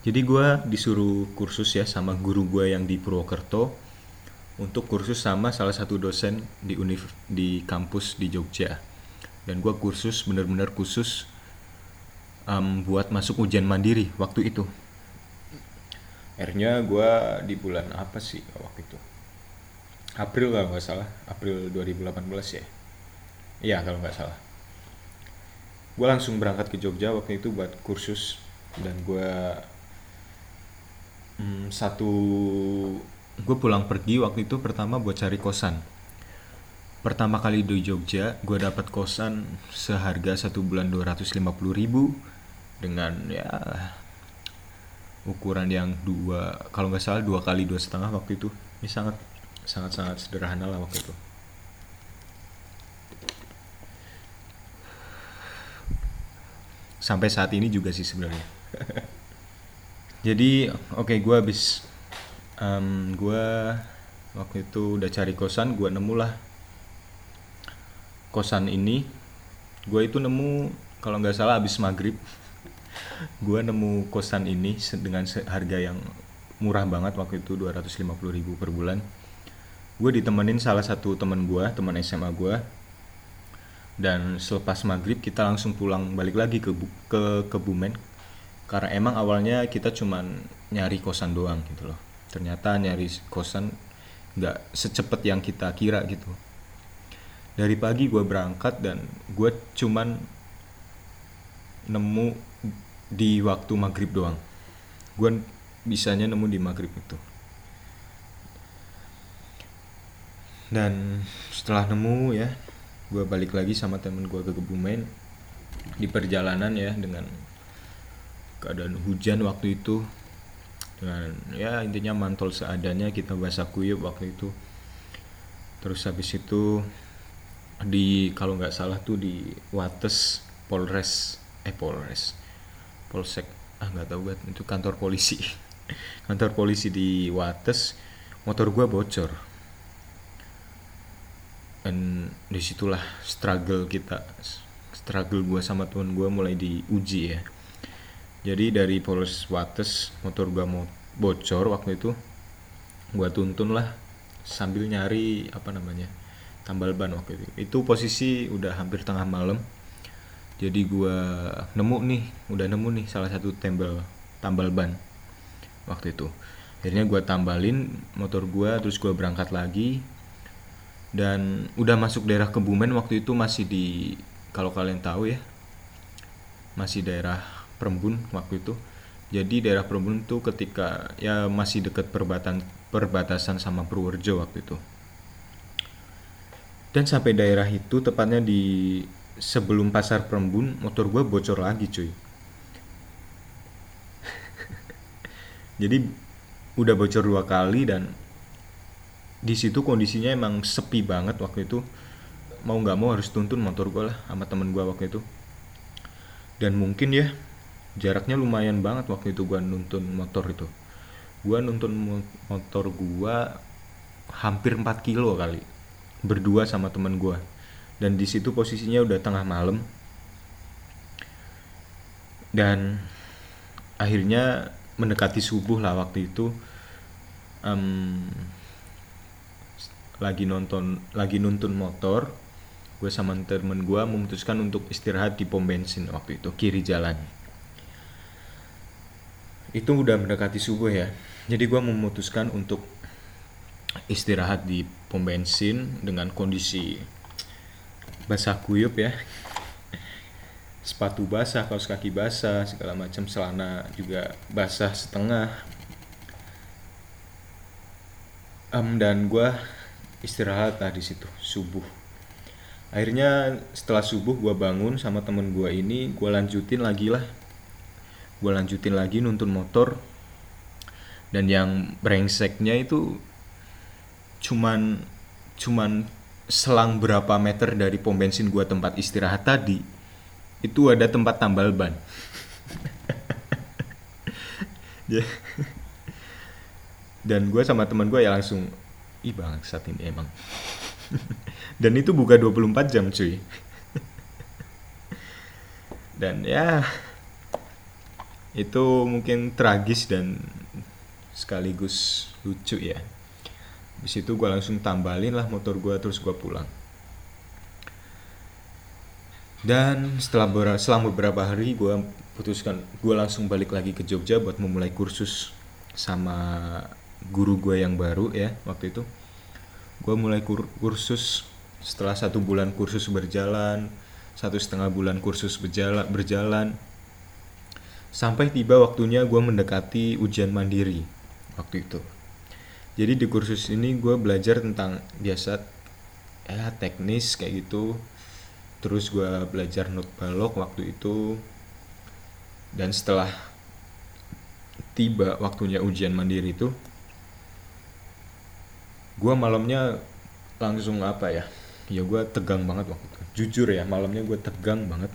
Jadi gue disuruh kursus ya sama guru gue yang di Purwokerto untuk kursus sama salah satu dosen di univ di kampus di Jogja dan gue kursus bener-bener khusus um, buat masuk ujian mandiri waktu itu. Akhirnya gue di bulan apa sih waktu itu? April kalau nggak salah April 2018 ya. Iya kalau nggak salah. Gue langsung berangkat ke Jogja waktu itu buat kursus dan gue hmm, satu gue pulang pergi waktu itu pertama buat cari kosan pertama kali di Jogja gue dapat kosan seharga satu bulan 250 ribu dengan ya ukuran yang dua kalau nggak salah dua kali dua setengah waktu itu. Ini sangat sangat sangat sederhana lah waktu itu. Sampai saat ini juga sih sebenarnya. Jadi oke okay, gue habis um, gue waktu itu udah cari kosan gue nemu lah kosan ini gue itu nemu kalau nggak salah abis maghrib gue nemu kosan ini dengan harga yang murah banget waktu itu 250 ribu per bulan. Gue ditemenin salah satu teman gue teman SMA gue dan selepas maghrib kita langsung pulang balik lagi ke ke Kebumen. Karena emang awalnya kita cuman nyari kosan doang gitu loh. Ternyata nyari kosan nggak secepat yang kita kira gitu dari pagi gue berangkat dan gue cuman nemu di waktu maghrib doang. Gue bisanya nemu di maghrib itu. Dan setelah nemu ya gue balik lagi sama temen gue ke Kebumen di perjalanan ya dengan keadaan hujan waktu itu. Dengan ya intinya mantol seadanya kita basah kuyup waktu itu. Terus habis itu di kalau nggak salah tuh di Wates Polres eh Polres Polsek ah nggak tahu banget itu kantor polisi. Kantor polisi di Wates motor gua bocor. Dan di situlah struggle kita struggle gua sama teman gua mulai diuji ya. Jadi dari Polres Wates motor gua mau bocor waktu itu gua tuntun lah sambil nyari apa namanya tambal ban waktu itu. Itu posisi udah hampir tengah malam. Jadi gua nemu nih udah nemu nih salah satu tambal tambal ban waktu itu. Akhirnya gua tambalin motor gua terus gua berangkat lagi. Dan udah masuk daerah Kebumen waktu itu masih di kalau kalian tahu ya masih daerah Perembun waktu itu. Jadi daerah Perembun itu ketika ya masih dekat perbatasan perbatasan sama Purworejo waktu itu dan sampai daerah itu tepatnya di sebelum pasar Perembun motor gue bocor lagi cuy. Jadi udah bocor dua kali dan di situ kondisinya emang sepi banget waktu itu. Mau nggak mau harus tuntun motor gue lah sama temen gue waktu itu. Dan mungkin ya jaraknya lumayan banget waktu itu gue nuntun motor itu. Gue nuntun motor gue hampir 4 kilo kali berdua sama temen gue dan di situ posisinya udah tengah malam. Dan akhirnya mendekati subuh lah waktu itu um, lagi nonton lagi nuntun motor gue sama temen gue memutuskan untuk istirahat di pom bensin waktu itu kiri jalan. Itu udah mendekati subuh ya. Jadi gue memutuskan untuk istirahat di pom bensin dengan kondisi basah kuyup ya. Sepatu basah kaos kaki basah segala macam. Celana juga basah setengah. Um, dan gue istirahat lah di situ subuh. Akhirnya setelah subuh gue bangun sama temen gue ini gue lanjutin lagi lah. Gue lanjutin lagi nuntun motor. Dan yang brengseknya itu cuman cuman selang berapa meter dari pom bensin gue tempat istirahat tadi itu ada tempat tambal ban. Dan gue sama teman gue ya langsung ih saat ini emang. Dan itu buka 24 jam cuy. Dan ya itu mungkin tragis dan sekaligus lucu ya Habis itu gue langsung tambalin lah motor gue terus gue pulang. Dan setelah selang beberapa hari gue putuskan gue langsung balik lagi ke Jogja buat memulai kursus sama guru gue yang baru ya waktu itu. Gue mulai kur kursus setelah satu bulan kursus berjalan satu setengah bulan kursus berjalan berjalan. Sampai tiba waktunya gue mendekati ujian mandiri waktu itu jadi di kursus ini gue belajar tentang biasa ya teknis kayak gitu. Terus gue belajar not balok waktu itu. Dan setelah tiba waktunya ujian mandiri itu gue malamnya langsung apa ya ya gue tegang banget waktu itu. Jujur ya malamnya gue tegang banget.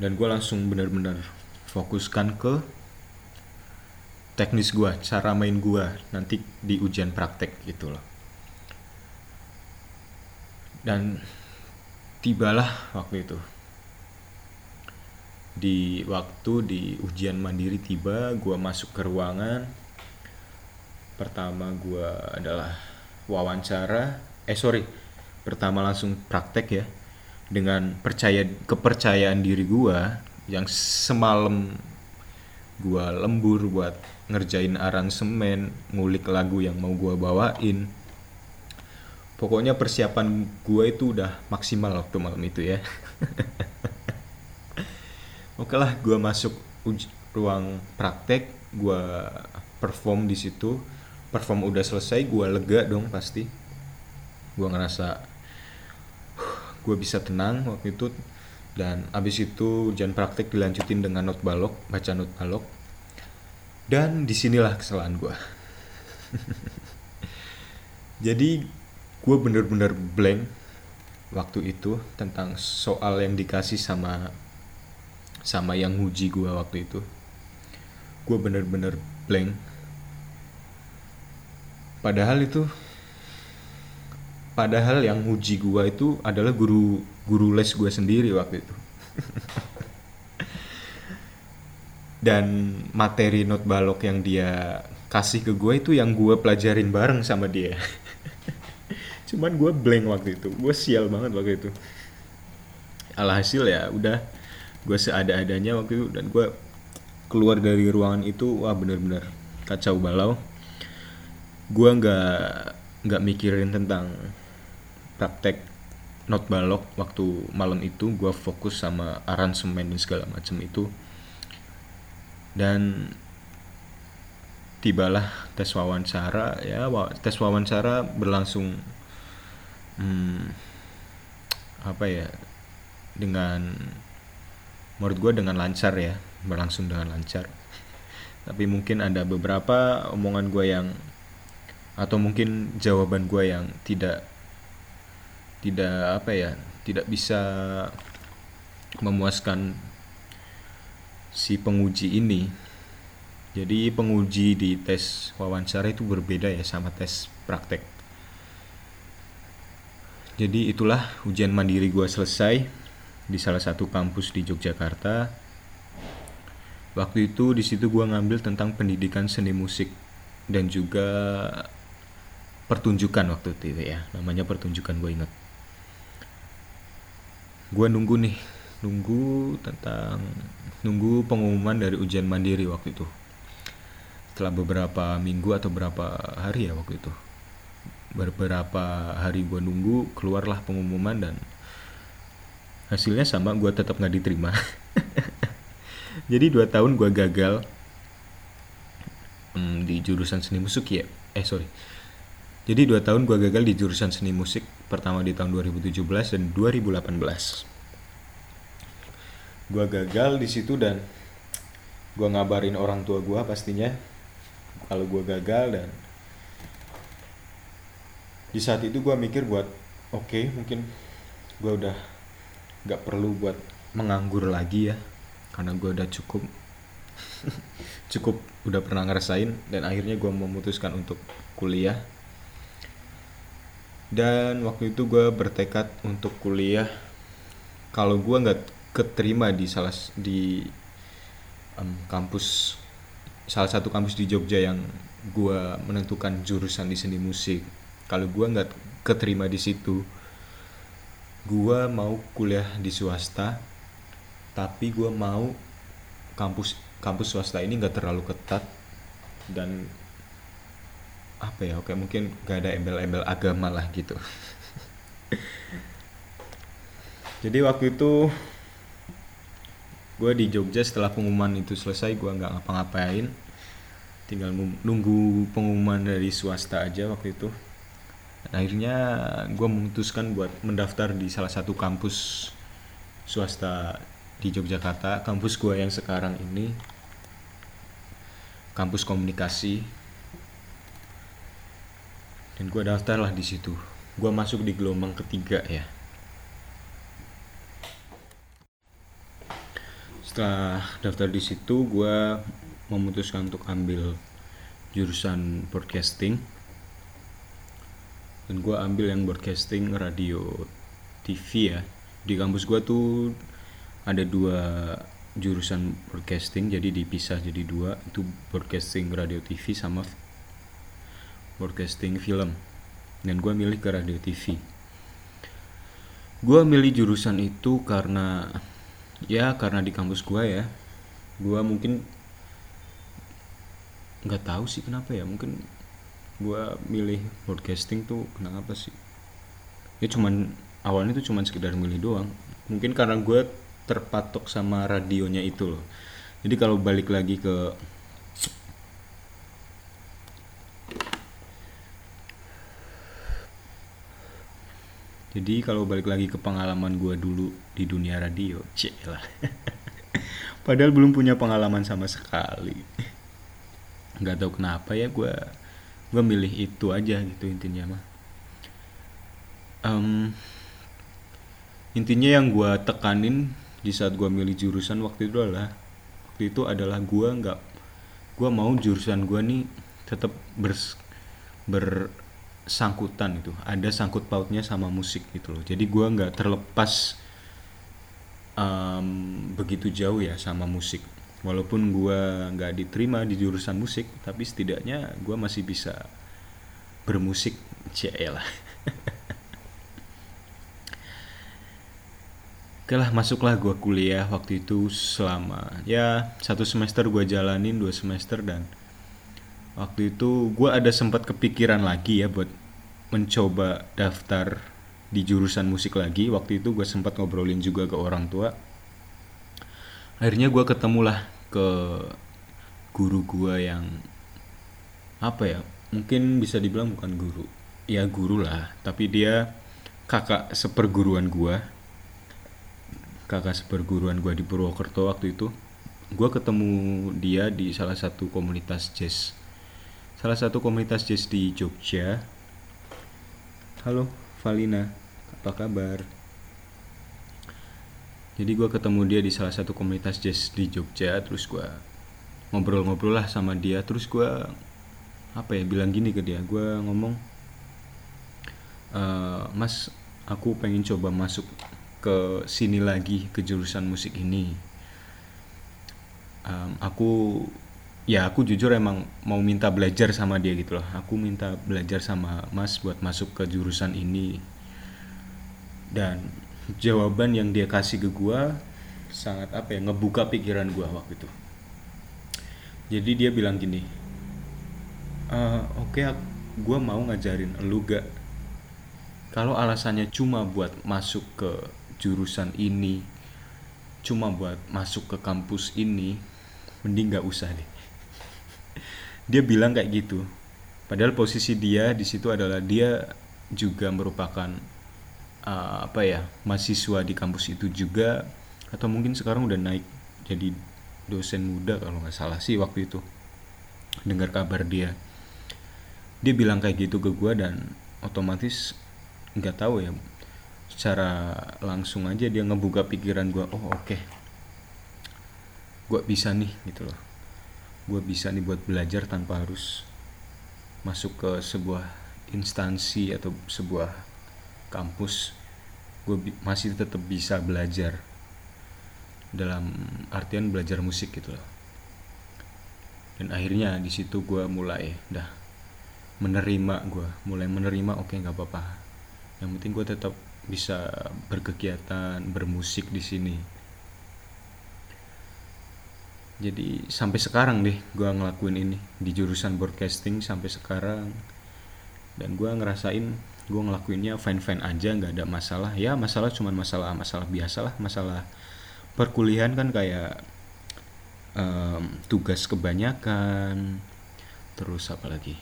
Dan gue langsung benar-benar fokuskan ke teknis gue cara main gue nanti di ujian praktek gitu loh. Dan tibalah waktu itu. Di waktu di ujian mandiri tiba gue masuk ke ruangan. Pertama gue adalah wawancara eh sorry pertama langsung praktek ya. Dengan percaya kepercayaan diri gue yang semalam gue lembur buat ngerjain aransemen ngulik lagu yang mau gue bawain. Pokoknya persiapan gue itu udah maksimal waktu malam itu ya. Oke lah gue masuk ruang praktek gue perform di situ. Perform udah selesai gue lega dong pasti. Gue ngerasa gue bisa tenang waktu itu. Dan abis itu ujian praktek dilanjutin dengan not balok baca not balok dan di sinilah kesalahan gue jadi gue bener-bener blank waktu itu tentang soal yang dikasih sama sama yang nguji gue waktu itu. Gue bener-bener blank. Padahal itu padahal yang uji gua itu adalah guru guru les gua sendiri waktu itu dan materi not balok yang dia kasih ke gue itu yang gue pelajarin bareng sama dia. Cuman gue blank waktu itu. Gue sial banget waktu itu. Alhasil ya udah. Gue seada-adanya waktu itu dan gue keluar dari ruangan itu wah bener-bener kacau balau. Gue nggak nggak mikirin tentang praktek not balok waktu malam itu. Gue fokus sama aransemen dan segala macam itu dan tibalah tes wawancara ya tes wawancara berlangsung hmm, apa ya dengan menurut gue dengan lancar ya berlangsung dengan lancar. Tapi mungkin ada beberapa omongan gue yang atau mungkin jawaban gue yang tidak tidak apa ya tidak bisa memuaskan si penguji ini. Jadi penguji di tes wawancara itu berbeda ya sama tes praktek. Jadi itulah ujian mandiri gue selesai di salah satu kampus di Yogyakarta. Waktu itu di situ gue ngambil tentang pendidikan seni musik dan juga pertunjukan waktu itu ya namanya pertunjukan gue ingat. Gue nunggu nih nunggu tentang nunggu pengumuman dari ujian mandiri waktu itu. Setelah beberapa minggu atau berapa hari ya waktu itu. Beberapa hari gue nunggu keluarlah pengumuman dan hasilnya sama gue tetap nggak diterima. Jadi dua tahun gue gagal hmm, di jurusan seni musik ya. Eh sorry. Jadi dua tahun gue gagal di jurusan seni musik pertama di tahun 2017 dan 2018. Gue gagal di situ dan gue ngabarin orang tua gue pastinya kalau gue gagal dan di saat itu gue mikir buat oke okay, mungkin gue udah gak perlu buat menganggur lagi ya karena gue udah cukup cukup udah pernah ngerasain dan akhirnya gue memutuskan untuk kuliah. Dan waktu itu gue bertekad untuk kuliah. Kalau gue nggak keterima di salah di um, kampus salah satu kampus di Jogja yang gue menentukan jurusan di seni musik. Kalau gue nggak keterima di situ gue mau kuliah di swasta tapi gue mau kampus kampus swasta ini nggak terlalu ketat dan apa ya oke mungkin gak ada embel-embel agama lah gitu. Jadi waktu itu gue di Jogja setelah pengumuman itu selesai gue nggak ngapa-ngapain. Tinggal nunggu pengumuman dari swasta aja waktu itu. Dan akhirnya gue memutuskan buat mendaftar di salah satu kampus swasta di Yogyakarta kampus gue yang sekarang ini. Kampus komunikasi. Dan gue daftar lah di situ. Gue masuk di gelombang ketiga ya setelah daftar di situ gue memutuskan untuk ambil jurusan broadcasting. Dan gue ambil yang broadcasting radio TV ya. Di kampus gue tuh ada dua jurusan broadcasting jadi dipisah jadi dua. Itu broadcasting radio TV sama broadcasting film. Dan gue milih ke radio TV gue milih jurusan itu karena ya karena di kampus gue ya. Gue mungkin nggak tahu sih kenapa ya. Mungkin gue milih broadcasting tuh kenapa sih? Ya cuman awalnya tuh cuman sekedar milih doang. Mungkin karena gue terpatok sama radionya itu loh. Jadi kalau balik lagi ke jadi kalau balik lagi ke pengalaman gue dulu di dunia radio cek lah padahal belum punya pengalaman sama sekali. Nggak tahu kenapa ya gue gue milih itu aja gitu intinya mah. Um, intinya yang gue tekanin di saat gue milih jurusan waktu itu adalah waktu itu adalah gue nggak gue mau jurusan gue nih tetap ber, ber sangkutan itu ada sangkut pautnya sama musik gitu loh. Jadi gue nggak terlepas um, begitu jauh ya sama musik. Walaupun gue nggak diterima di jurusan musik tapi setidaknya gue masih bisa bermusik lah. Oke lah masuklah gue kuliah waktu itu selama ya satu semester gue jalanin dua semester dan waktu itu gue ada sempat kepikiran lagi ya buat mencoba daftar di jurusan musik lagi. Waktu itu gue sempat ngobrolin juga ke orang tua. Akhirnya gue ketemulah ke guru gue yang apa ya mungkin bisa dibilang bukan guru. Ya guru lah. Tapi dia kakak seperguruan gue kakak seperguruan gue di Purwokerto waktu itu. Gue ketemu dia di salah satu komunitas jazz salah satu komunitas jazz di Jogja. Halo Valina. Apa kabar? Jadi gue ketemu dia di salah satu komunitas jazz di Jogja terus gue ngobrol-ngobrol lah sama dia. Terus gue apa ya bilang gini ke dia. Gue ngomong e, mas aku pengen coba masuk ke sini lagi ke jurusan musik ini. Um, aku ya aku jujur emang mau minta belajar sama dia gitu loh. Aku minta belajar sama mas buat masuk ke jurusan ini. Dan jawaban yang dia kasih ke gua sangat apa ya ngebuka pikiran gua waktu itu. Jadi dia bilang gini e, oke okay, gua mau ngajarin lu gak? Kalau alasannya cuma buat masuk ke jurusan ini cuma buat masuk ke kampus ini mending gak usah deh dia bilang kayak gitu. Padahal posisi dia di situ adalah dia juga merupakan uh, apa ya mahasiswa di kampus itu juga atau mungkin sekarang udah naik jadi dosen muda kalau nggak salah sih waktu itu. Dengar kabar dia. Dia bilang kayak gitu ke gue dan otomatis nggak tahu ya secara langsung aja dia ngebuka pikiran gue oh oke. Okay. gue bisa nih gitu loh gue bisa nih buat belajar tanpa harus masuk ke sebuah instansi atau sebuah kampus. Gue masih tetap bisa belajar dalam artian belajar musik gitu loh. Dan akhirnya di situ gue mulai dah menerima gue mulai menerima oke okay, nggak apa-apa. Yang penting gue tetap bisa berkegiatan bermusik di sini jadi sampai sekarang deh gue ngelakuin ini. Di jurusan broadcasting sampai sekarang. Dan gue ngerasain gue ngelakuinnya fine fine aja nggak ada masalah. Ya masalah cuma masalah masalah biasa lah masalah perkuliahan kan kayak um, tugas kebanyakan. Terus apa lagi?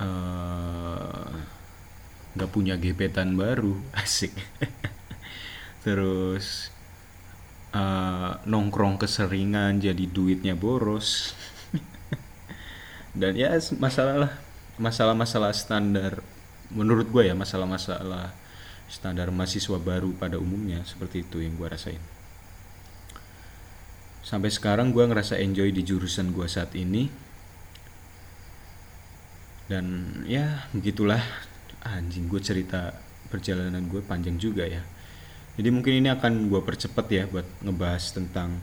Uh, nggak punya gebetan baru asik. Terus uh, nongkrong keseringan jadi duitnya boros. Dan ya masalah lah masalah-masalah standar menurut gue ya masalah-masalah standar mahasiswa baru pada umumnya seperti itu yang gue rasain. Sampai sekarang gue ngerasa enjoy di jurusan gue saat ini. Dan ya begitulah. Anjing gue cerita perjalanan gue panjang juga ya jadi mungkin ini akan gue percepat ya buat ngebahas tentang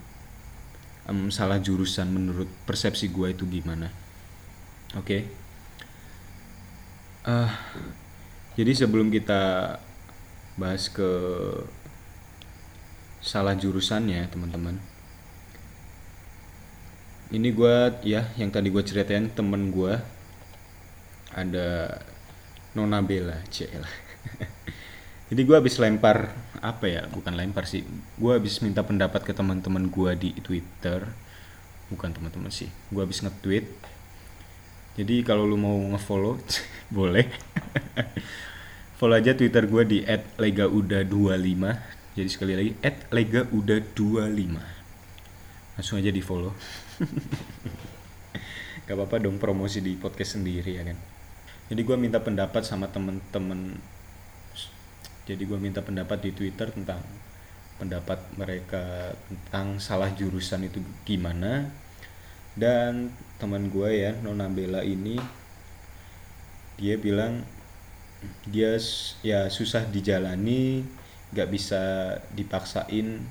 um, salah jurusan menurut persepsi gue itu gimana. Oke. Okay? Uh, jadi sebelum kita bahas ke salah jurusannya teman-teman. Ini gue ya yang tadi gue ceritain temen gue ada Nona Bella. Jadi gue habis lempar apa ya bukan lempar sih. Gue habis minta pendapat ke teman-teman gue di Twitter. Bukan teman-teman sih gue habis nge-tweet. Jadi kalau lu mau nge-follow boleh. Follow aja Twitter gue di @legauda25 jadi sekali lagi @legauda25 langsung aja di follow gak apa-apa dong promosi di podcast sendiri ya kan? Jadi gue minta pendapat sama temen-temen jadi gue minta pendapat di Twitter tentang pendapat mereka tentang salah jurusan itu gimana. Dan teman gue ya Nona Bella ini dia bilang dia ya susah dijalani nggak bisa dipaksain.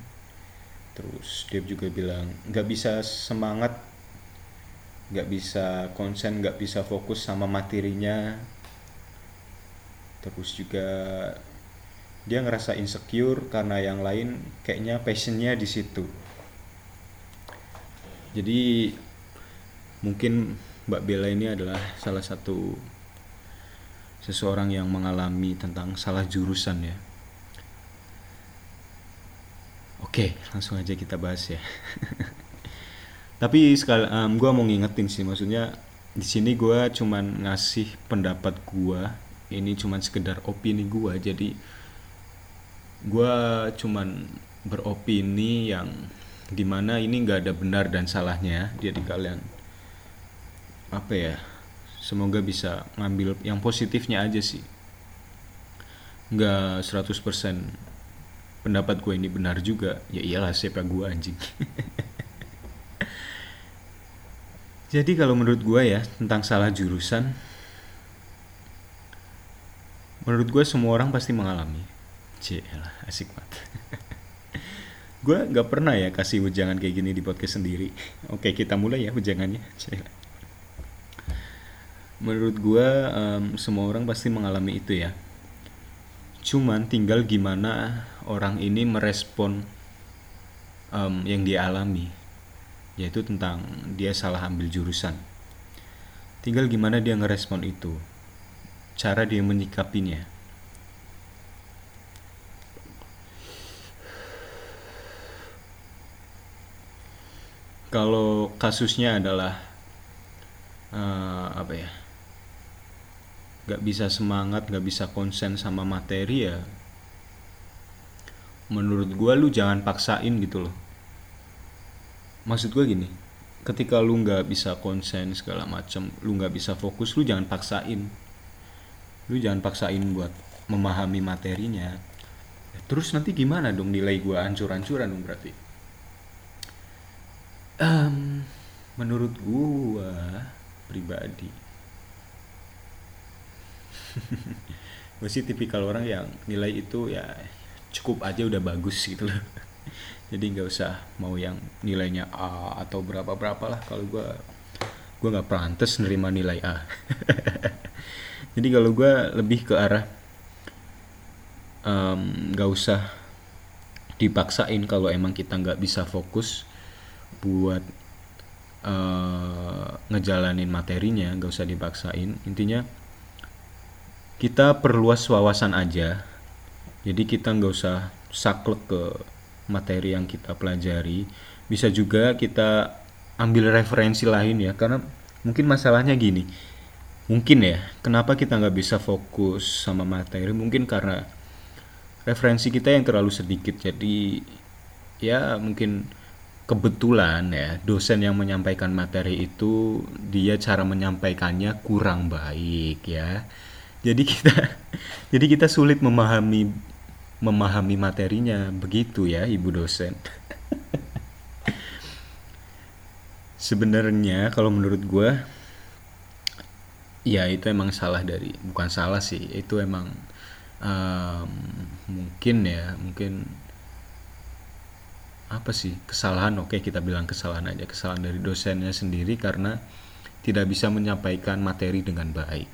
Terus dia juga bilang nggak bisa semangat nggak bisa konsen nggak bisa fokus sama materinya. Terus juga dia ngerasa insecure karena yang lain kayaknya passionnya di situ. Jadi mungkin Mbak Bella ini adalah salah satu seseorang yang mengalami tentang salah jurusan ya. Oke langsung aja kita bahas ya. Tapi sekali um, gue mau ngingetin sih maksudnya di sini gue cuman ngasih pendapat gue ini cuman sekedar opini gue jadi gue cuman beropini yang di mana ini nggak ada benar dan salahnya jadi kalian. Apa ya? Semoga bisa ngambil yang positifnya aja sih. Nggak 100% pendapat gue ini benar juga. Ya iyalah siapa gue anjing. Jadi kalau menurut gue ya tentang salah jurusan menurut gue semua orang pasti mengalami lah asik banget. Gue nggak pernah ya kasih ujangan kayak gini di podcast sendiri. Oke kita mulai ya ujangannya menurut gue um, semua orang pasti mengalami itu ya. Cuman tinggal gimana orang ini merespon um, yang dia alami yaitu tentang dia salah ambil jurusan. Tinggal gimana dia ngerespon itu. Cara dia menyikapinya kalau kasusnya adalah uh, apa ya nggak bisa semangat nggak bisa konsen sama materi ya menurut gue lu jangan paksain gitu loh. Maksud gue gini ketika lu nggak bisa konsen segala macem lu nggak bisa fokus lu jangan paksain. Lu jangan paksain buat memahami materinya. Terus nanti gimana dong nilai gue ancur-ancuran dong berarti um, menurut gua pribadi. Gue sih tipikal orang yang nilai itu ya cukup aja udah bagus gitu loh. Jadi nggak usah mau yang nilainya A atau berapa berapa lah. Kalau gue gue nggak pantas nerima nilai A. Jadi kalau gue lebih ke arah nggak um, usah dipaksain kalau emang kita nggak bisa fokus buat uh, ngejalanin materinya nggak usah dipaksain. Intinya kita perluas wawasan aja. Jadi kita nggak usah saklek ke materi yang kita pelajari. Bisa juga kita ambil referensi lain ya karena mungkin masalahnya gini. Mungkin ya kenapa kita nggak bisa fokus sama materi? Mungkin karena referensi kita yang terlalu sedikit. Jadi ya mungkin kebetulan ya dosen yang menyampaikan materi itu dia cara menyampaikannya kurang baik ya. Jadi kita jadi kita sulit memahami memahami materinya. Begitu ya ibu dosen. Sebenarnya kalau menurut gue ya itu emang salah dari bukan salah sih itu emang um, mungkin ya mungkin apa sih kesalahan? Oke kita bilang kesalahan aja. Kesalahan dari dosennya sendiri karena tidak bisa menyampaikan materi dengan baik.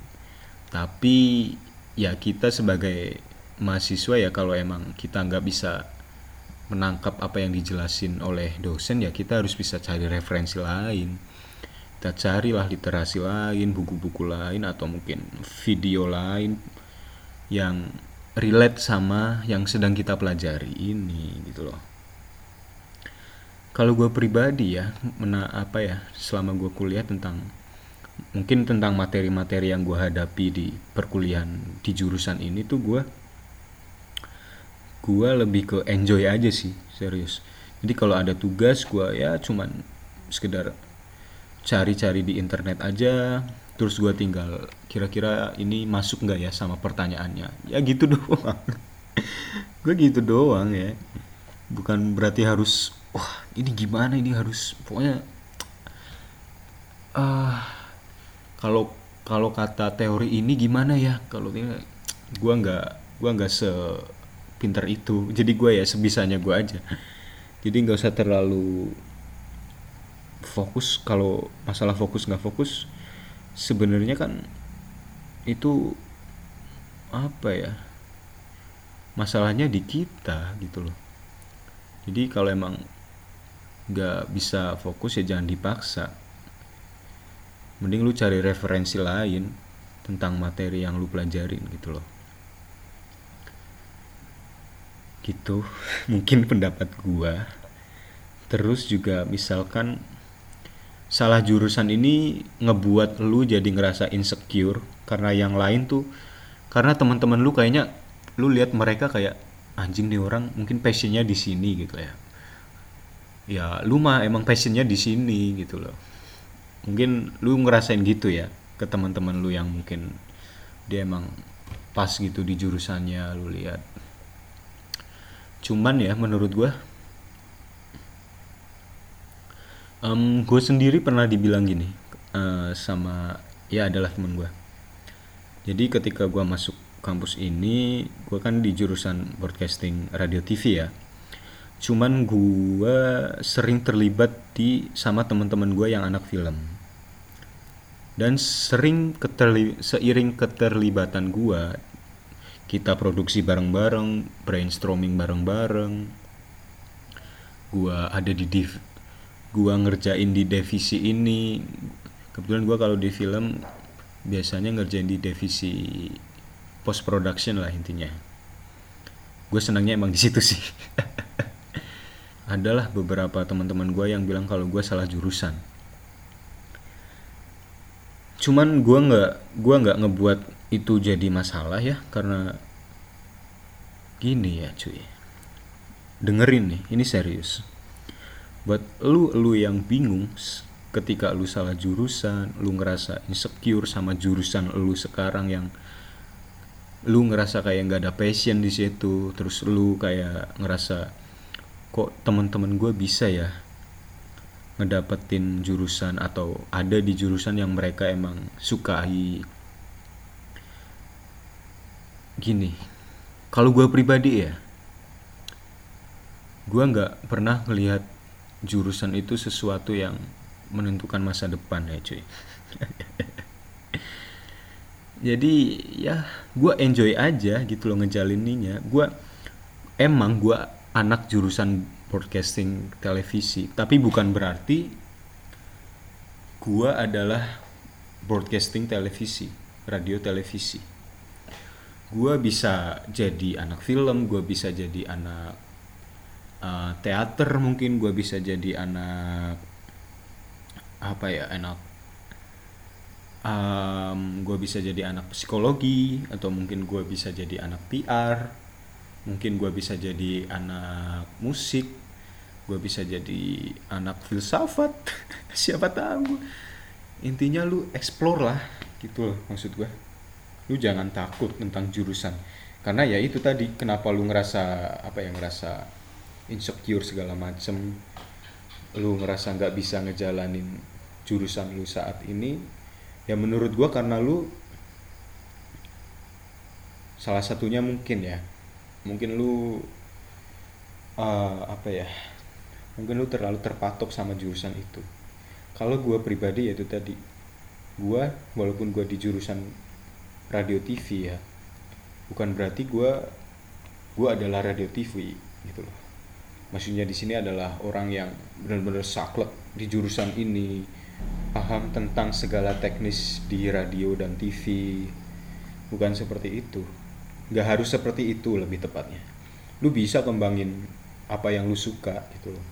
Tapi ya kita sebagai mahasiswa ya kalau emang kita nggak bisa menangkap apa yang dijelasin oleh dosen ya kita harus bisa cari referensi lain. Kita carilah literasi lain buku-buku lain atau mungkin video lain yang relate sama yang sedang kita pelajari ini gitu loh kalau gue pribadi ya mena apa ya selama gue kuliah tentang mungkin tentang materi-materi yang gue hadapi di perkuliahan di jurusan ini tuh gue gue lebih ke enjoy aja sih serius. Jadi kalau ada tugas gue ya cuman sekedar cari-cari di internet aja terus gue tinggal kira-kira ini masuk nggak ya sama pertanyaannya. Ya gitu doang. Gue gitu doang ya. Bukan berarti harus wah ini gimana ini harus pokoknya uh, kalau kalau kata teori ini gimana ya? Kalau ini gue nggak gue nggak sepinter itu. Jadi gue ya sebisanya gue aja. Jadi nggak usah terlalu fokus. Kalau masalah fokus nggak fokus sebenarnya kan itu apa ya? Masalahnya di kita gitu loh. Jadi kalau emang nggak bisa fokus ya jangan dipaksa. Mending lu cari referensi lain tentang materi yang lu pelajarin gitu loh. Gitu mungkin pendapat gua. Terus juga misalkan salah jurusan ini ngebuat lu jadi ngerasa insecure karena yang lain tuh karena teman-teman lu kayaknya lu lihat mereka kayak anjing nih orang mungkin passionnya di sini gitu ya ya lu mah emang passionnya di sini gitu loh. Mungkin lu ngerasain gitu ya ke teman-teman lu yang mungkin dia emang pas gitu di jurusannya lu lihat. Cuman ya menurut gua um, gue sendiri pernah dibilang gini uh, sama ya adalah temen gue jadi ketika gue masuk kampus ini gue kan di jurusan broadcasting radio TV ya cuman gue sering terlibat di sama teman-teman gue yang anak film. Dan sering keterli, seiring keterlibatan gue kita produksi bareng-bareng brainstorming bareng-bareng. Gue ada di div, gua ngerjain di divisi ini. Kebetulan gua kalau di film biasanya ngerjain di divisi post production lah intinya. Gue senangnya emang di situ sih adalah beberapa teman-teman gue yang bilang kalau gue salah jurusan. Cuman gue nggak gua nggak ngebuat itu jadi masalah ya karena gini ya cuy. Dengerin nih ini serius. Buat lu lu yang bingung ketika lu salah jurusan lu ngerasa insecure sama jurusan lu sekarang yang lu ngerasa kayak nggak ada passion di situ terus lu kayak ngerasa kok teman-teman gue bisa ya ngedapetin jurusan atau ada di jurusan yang mereka emang sukai? Gini kalau gue pribadi ya gue nggak pernah ngelihat jurusan itu sesuatu yang menentukan masa depan ya cuy. Jadi ya gue enjoy aja gitu loh ngejalininya gue emang gue anak jurusan broadcasting televisi. Tapi bukan berarti gue adalah broadcasting televisi radio televisi. Gue bisa jadi anak film gue bisa jadi anak uh, teater mungkin gue bisa jadi anak apa ya anak um, gue bisa jadi anak psikologi atau mungkin gue bisa jadi anak PR mungkin gue bisa jadi anak musik gue bisa jadi anak filsafat. Siapa tahu. Intinya lu explore lah gitu loh maksud gue lu jangan takut tentang jurusan. Karena ya itu tadi kenapa lu ngerasa apa ya ngerasa insecure segala macem. Lu ngerasa nggak bisa ngejalanin jurusan lu saat ini. Ya menurut gua karena lu salah satunya mungkin ya mungkin lu uh, apa ya mungkin lu terlalu terpatok sama jurusan itu. Kalau gua pribadi ya itu tadi gua walaupun gua di jurusan radio TV ya bukan berarti gua gua adalah radio TV gitu loh. Maksudnya di sini adalah orang yang benar-benar saklek di jurusan ini paham tentang segala teknis di radio dan TV bukan seperti itu nggak harus seperti itu lebih tepatnya. Lu bisa kembangin apa yang lu suka gitu loh.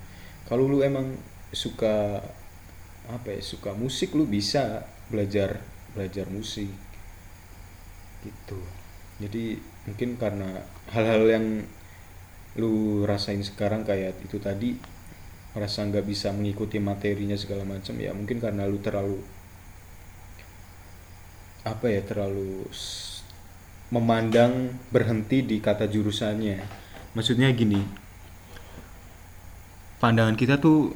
Kalau lu emang suka apa ya suka musik lu bisa belajar belajar musik gitu. Jadi mungkin karena hal-hal yang lu rasain sekarang kayak itu tadi merasa nggak bisa mengikuti materinya segala macam ya mungkin karena lu terlalu apa ya terlalu memandang berhenti di kata jurusannya. Maksudnya gini pandangan kita tuh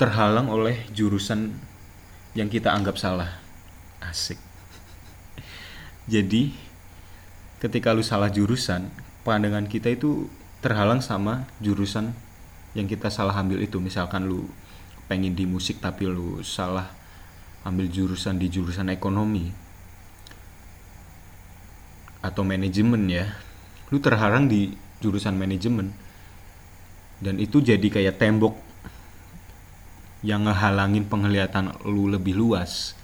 terhalang oleh jurusan yang kita anggap salah. Asik. Jadi ketika lu salah jurusan pandangan kita itu terhalang sama jurusan yang kita salah ambil itu. Misalkan lu pengen di musik tapi lu salah ambil jurusan di jurusan ekonomi atau manajemen ya lu terhalang di jurusan manajemen. Dan itu jadi kayak tembok yang ngehalangin penglihatan lu lebih luas.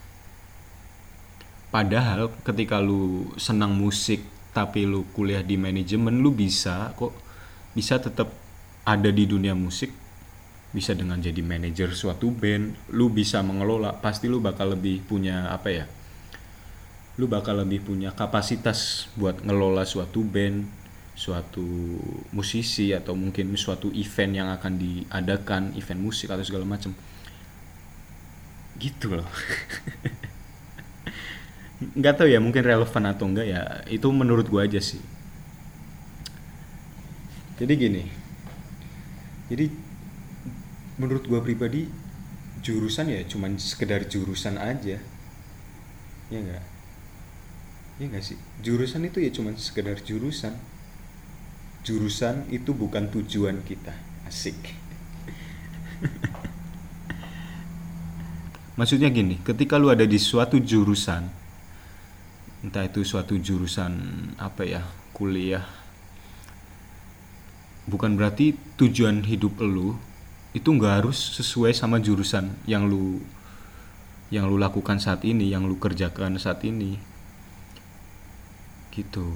Padahal ketika lu senang musik tapi lu kuliah di manajemen lu bisa kok bisa tetap ada di dunia musik bisa dengan jadi manajer suatu band lu bisa mengelola pasti lu bakal lebih punya apa ya lu bakal lebih punya kapasitas buat ngelola suatu band suatu musisi atau mungkin suatu event yang akan diadakan event musik atau segala macam gitu loh. Nggak tahu ya mungkin relevan atau enggak ya itu menurut gua aja sih. Jadi gini jadi menurut gua pribadi jurusan ya cuman sekedar jurusan aja. Ya enggak ya enggak sih? Jurusan itu ya cuman sekedar jurusan. Jurusan itu bukan tujuan kita. Asik. Maksudnya gini ketika lu ada di suatu jurusan entah itu suatu jurusan apa ya kuliah bukan berarti tujuan hidup lu itu nggak harus sesuai sama jurusan yang lu yang lu lakukan saat ini yang lu kerjakan saat ini gitu.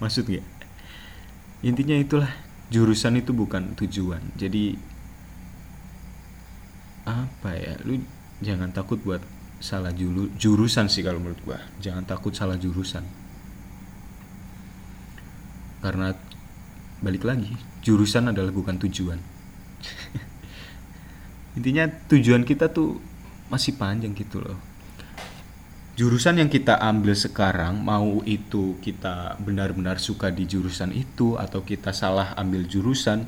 Maksud gak intinya itulah jurusan itu bukan tujuan. Jadi apa ya? Lu jangan takut buat salah julu, jurusan sih kalau menurut gua. Jangan takut salah jurusan. Karena balik lagi jurusan adalah bukan tujuan. Intinya tujuan kita tuh masih panjang gitu loh jurusan yang kita ambil sekarang mau itu kita benar-benar suka di jurusan itu atau kita salah ambil jurusan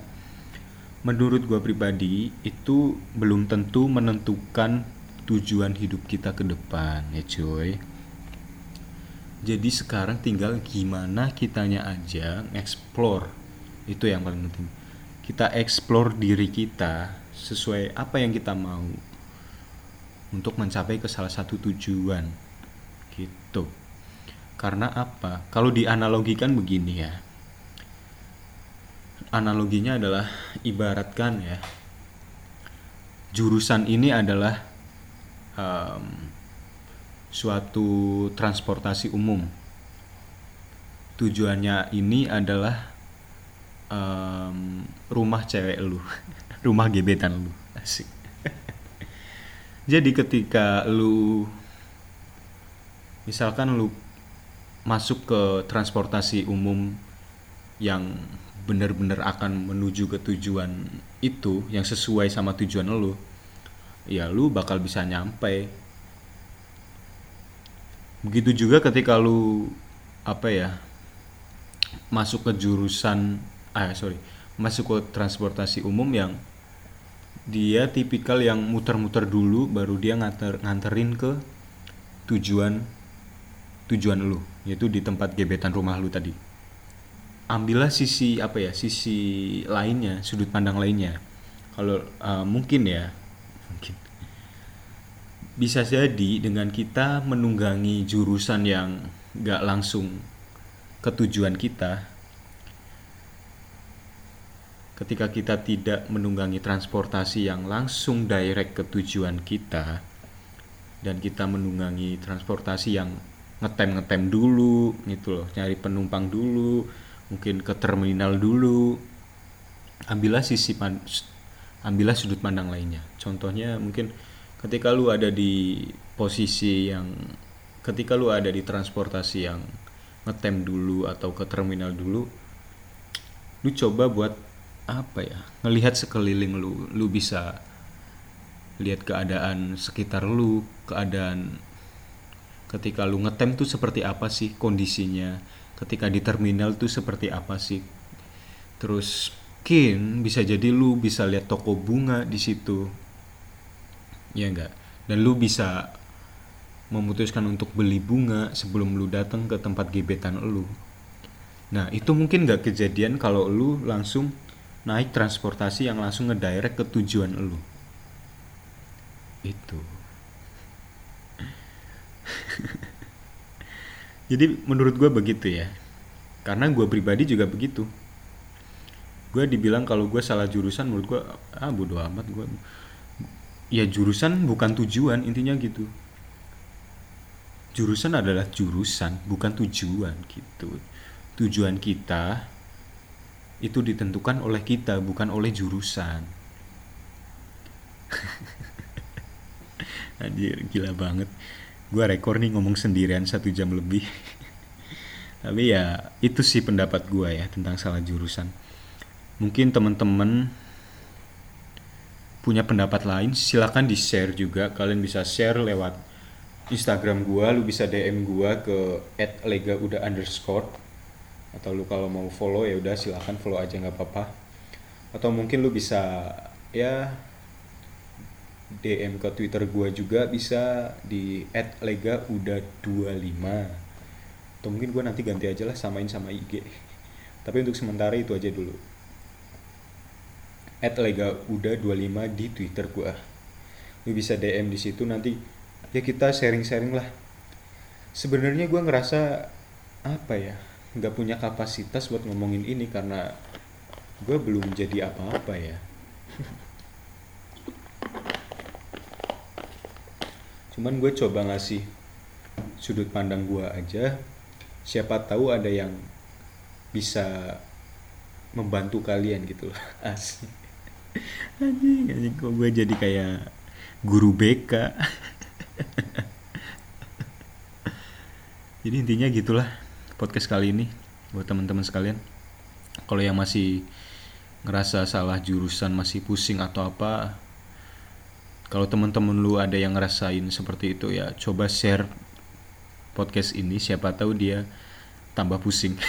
menurut gua pribadi itu belum tentu menentukan tujuan hidup kita ke depan ya cuy. Jadi sekarang tinggal gimana kitanya aja explore itu yang paling penting. Kita explore diri kita sesuai apa yang kita mau untuk mencapai ke salah satu tujuan gitu. Karena apa? Kalau dianalogikan begini ya. Analoginya adalah ibaratkan ya. Jurusan ini adalah um, suatu transportasi umum. Tujuannya ini adalah um, rumah cewek lu, rumah gebetan lu, asik. Jadi ketika lu misalkan lu masuk ke transportasi umum yang benar-benar akan menuju ke tujuan itu yang sesuai sama tujuan lu ya lu bakal bisa nyampe. Begitu juga ketika lu apa ya masuk ke jurusan ah sorry masuk ke transportasi umum yang dia tipikal yang muter-muter dulu baru dia nganter nganterin ke tujuan tujuan lu yaitu di tempat gebetan rumah lu tadi. Ambillah sisi apa ya sisi lainnya sudut pandang lainnya. Kalau uh, mungkin ya mungkin. Bisa jadi dengan kita menunggangi jurusan yang gak langsung ke tujuan kita ketika kita tidak menunggangi transportasi yang langsung direct ke tujuan kita dan kita menunggangi transportasi yang ngetem-ngetem dulu gitu loh nyari penumpang dulu mungkin ke terminal dulu. Ambillah sisi ambillah sudut pandang lainnya. Contohnya mungkin ketika lu ada di posisi yang ketika lu ada di transportasi yang ngetem dulu atau ke terminal dulu lu coba buat apa ya ngelihat sekeliling lu lu bisa lihat keadaan sekitar lu keadaan ketika lu ngetem tuh seperti apa sih kondisinya? Ketika di terminal tuh seperti apa sih? Terus mungkin bisa jadi lu bisa lihat toko bunga di situ. Ya enggak dan lu bisa memutuskan untuk beli bunga sebelum lu datang ke tempat gebetan lu. Nah itu mungkin nggak kejadian kalau lu langsung naik transportasi yang langsung ngedirect ke tujuan lu. Itu jadi menurut gue begitu ya. Karena gue pribadi juga begitu. Gue dibilang kalau gue salah jurusan menurut gue ah bodo amat gue ya jurusan bukan tujuan intinya gitu. Jurusan adalah jurusan bukan tujuan gitu. Tujuan kita itu ditentukan oleh kita bukan oleh jurusan. Anjir gila banget gue rekor nih ngomong sendirian satu jam lebih. Tapi ya itu sih pendapat gue ya tentang salah jurusan. Mungkin teman-teman punya pendapat lain silahkan di share juga. Kalian bisa share lewat Instagram gue lu bisa DM gue ke @legauda underscore. Atau lu kalau mau follow ya udah silahkan follow aja nggak apa-apa. Atau mungkin lu bisa ya DM ke Twitter gue juga bisa di @legauda25 atau mungkin gue nanti ganti aja lah samain sama IG tapi untuk sementara itu aja dulu. at lega udah 25 di twitter gua. Lu bisa DM di situ nanti ya kita sharing-sharing lah. Sebenarnya gua ngerasa apa ya nggak punya kapasitas buat ngomongin ini karena gue belum jadi apa-apa ya cuman gue coba ngasih sudut pandang gue aja. Siapa tahu ada yang bisa membantu kalian gitu loh. Asik. Anjing anjing kok gue jadi kayak guru BK jadi intinya gitulah podcast kali ini buat teman-teman sekalian. Kalau yang masih ngerasa salah jurusan masih pusing atau apa kalau teman-teman lu ada yang ngerasain seperti itu ya coba share podcast ini. Siapa tahu dia tambah pusing.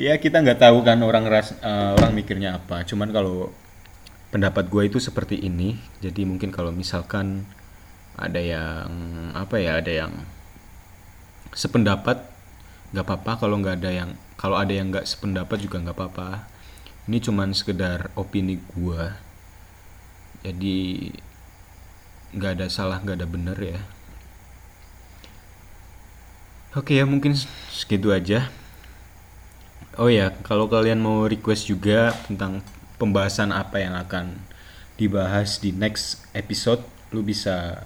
Ya kita nggak tahu kan orang ras uh, orang mikirnya apa. Cuman kalau pendapat gue itu seperti ini. Jadi mungkin kalau misalkan ada yang apa ya ada yang sependapat nggak apa-apa. Kalau nggak ada yang kalau ada yang nggak sependapat juga nggak apa-apa. Ini cuman sekedar opini gue jadi nggak ada salah nggak ada bener ya. Oke ya mungkin segitu aja. Oh ya, kalau kalian mau request juga tentang pembahasan apa yang akan dibahas di next episode, lu bisa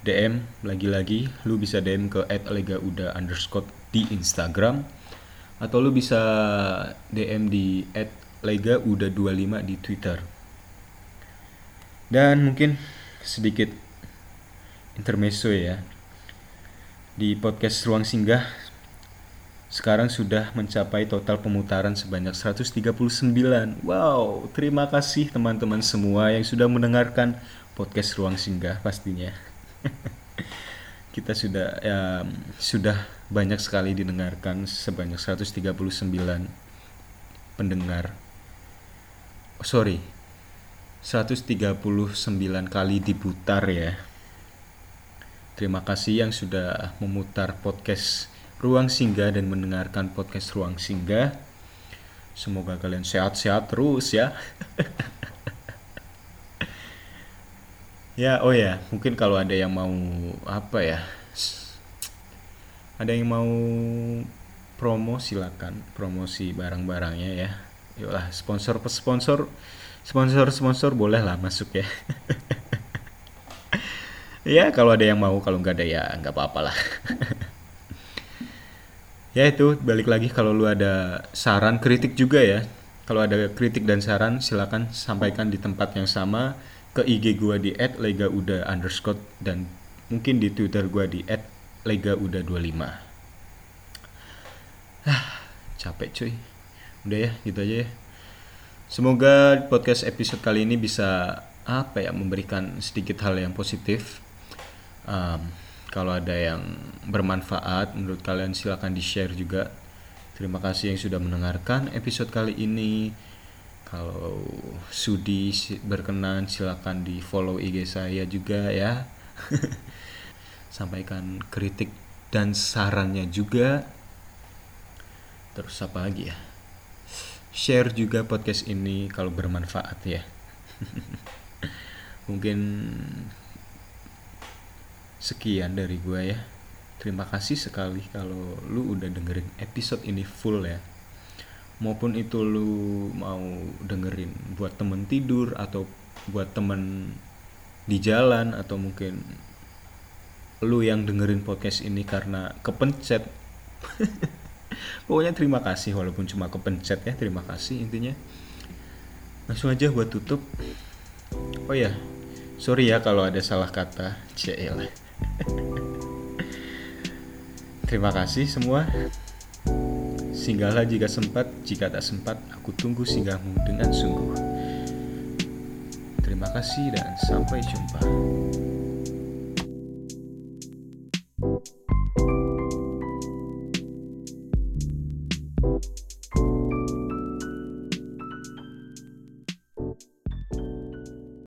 DM lagi-lagi, lu bisa DM ke @legauda di Instagram. Atau lu bisa DM di @legauda25 di Twitter. Dan mungkin sedikit intermezzo ya. Di podcast Ruang Singgah sekarang sudah mencapai total pemutaran sebanyak 139. Wow, terima kasih teman-teman semua yang sudah mendengarkan podcast Ruang Singgah pastinya. Kita sudah ya, sudah banyak sekali didengarkan sebanyak 139 pendengar. Oh, sorry. 139 kali diputar ya. Terima kasih yang sudah memutar podcast Ruang Singgah dan mendengarkan podcast Ruang Singgah. Semoga kalian sehat-sehat terus ya. ya, oh ya, mungkin kalau ada yang mau apa ya? Ada yang mau promo silakan promosi barang-barangnya ya. Yolah, sponsor sponsor sponsor sponsor boleh lah masuk ya. ya kalau ada yang mau kalau nggak ada ya nggak apa-apa lah. ya itu balik lagi kalau lu ada saran kritik juga ya kalau ada kritik dan saran silakan sampaikan di tempat yang sama ke IG gua di @legauda underscore dan mungkin di Twitter gua di @legauda25 ah capek cuy udah ya gitu aja ya semoga podcast episode kali ini bisa apa ya memberikan sedikit hal yang positif. Um, kalau ada yang bermanfaat menurut kalian silahkan di share juga. Terima kasih yang sudah mendengarkan episode kali ini. Kalau sudi berkenan silahkan di follow IG saya juga ya. Sampaikan kritik dan sarannya juga. Terus apa lagi ya share juga podcast ini kalau bermanfaat ya. Mungkin sekian dari gue ya. Terima kasih sekali kalau lu udah dengerin episode ini full ya. Maupun itu lu mau dengerin buat temen tidur atau buat temen di jalan atau mungkin lu yang dengerin podcast ini karena kepencet pokoknya terima kasih walaupun cuma kepencet ya terima kasih intinya. Langsung aja gua tutup. Oh ya sorry ya kalau ada salah kata cl terima kasih semua. Singgahlah jika sempat jika tak sempat aku tunggu singgahmu dengan sungguh. Terima kasih dan sampai jumpa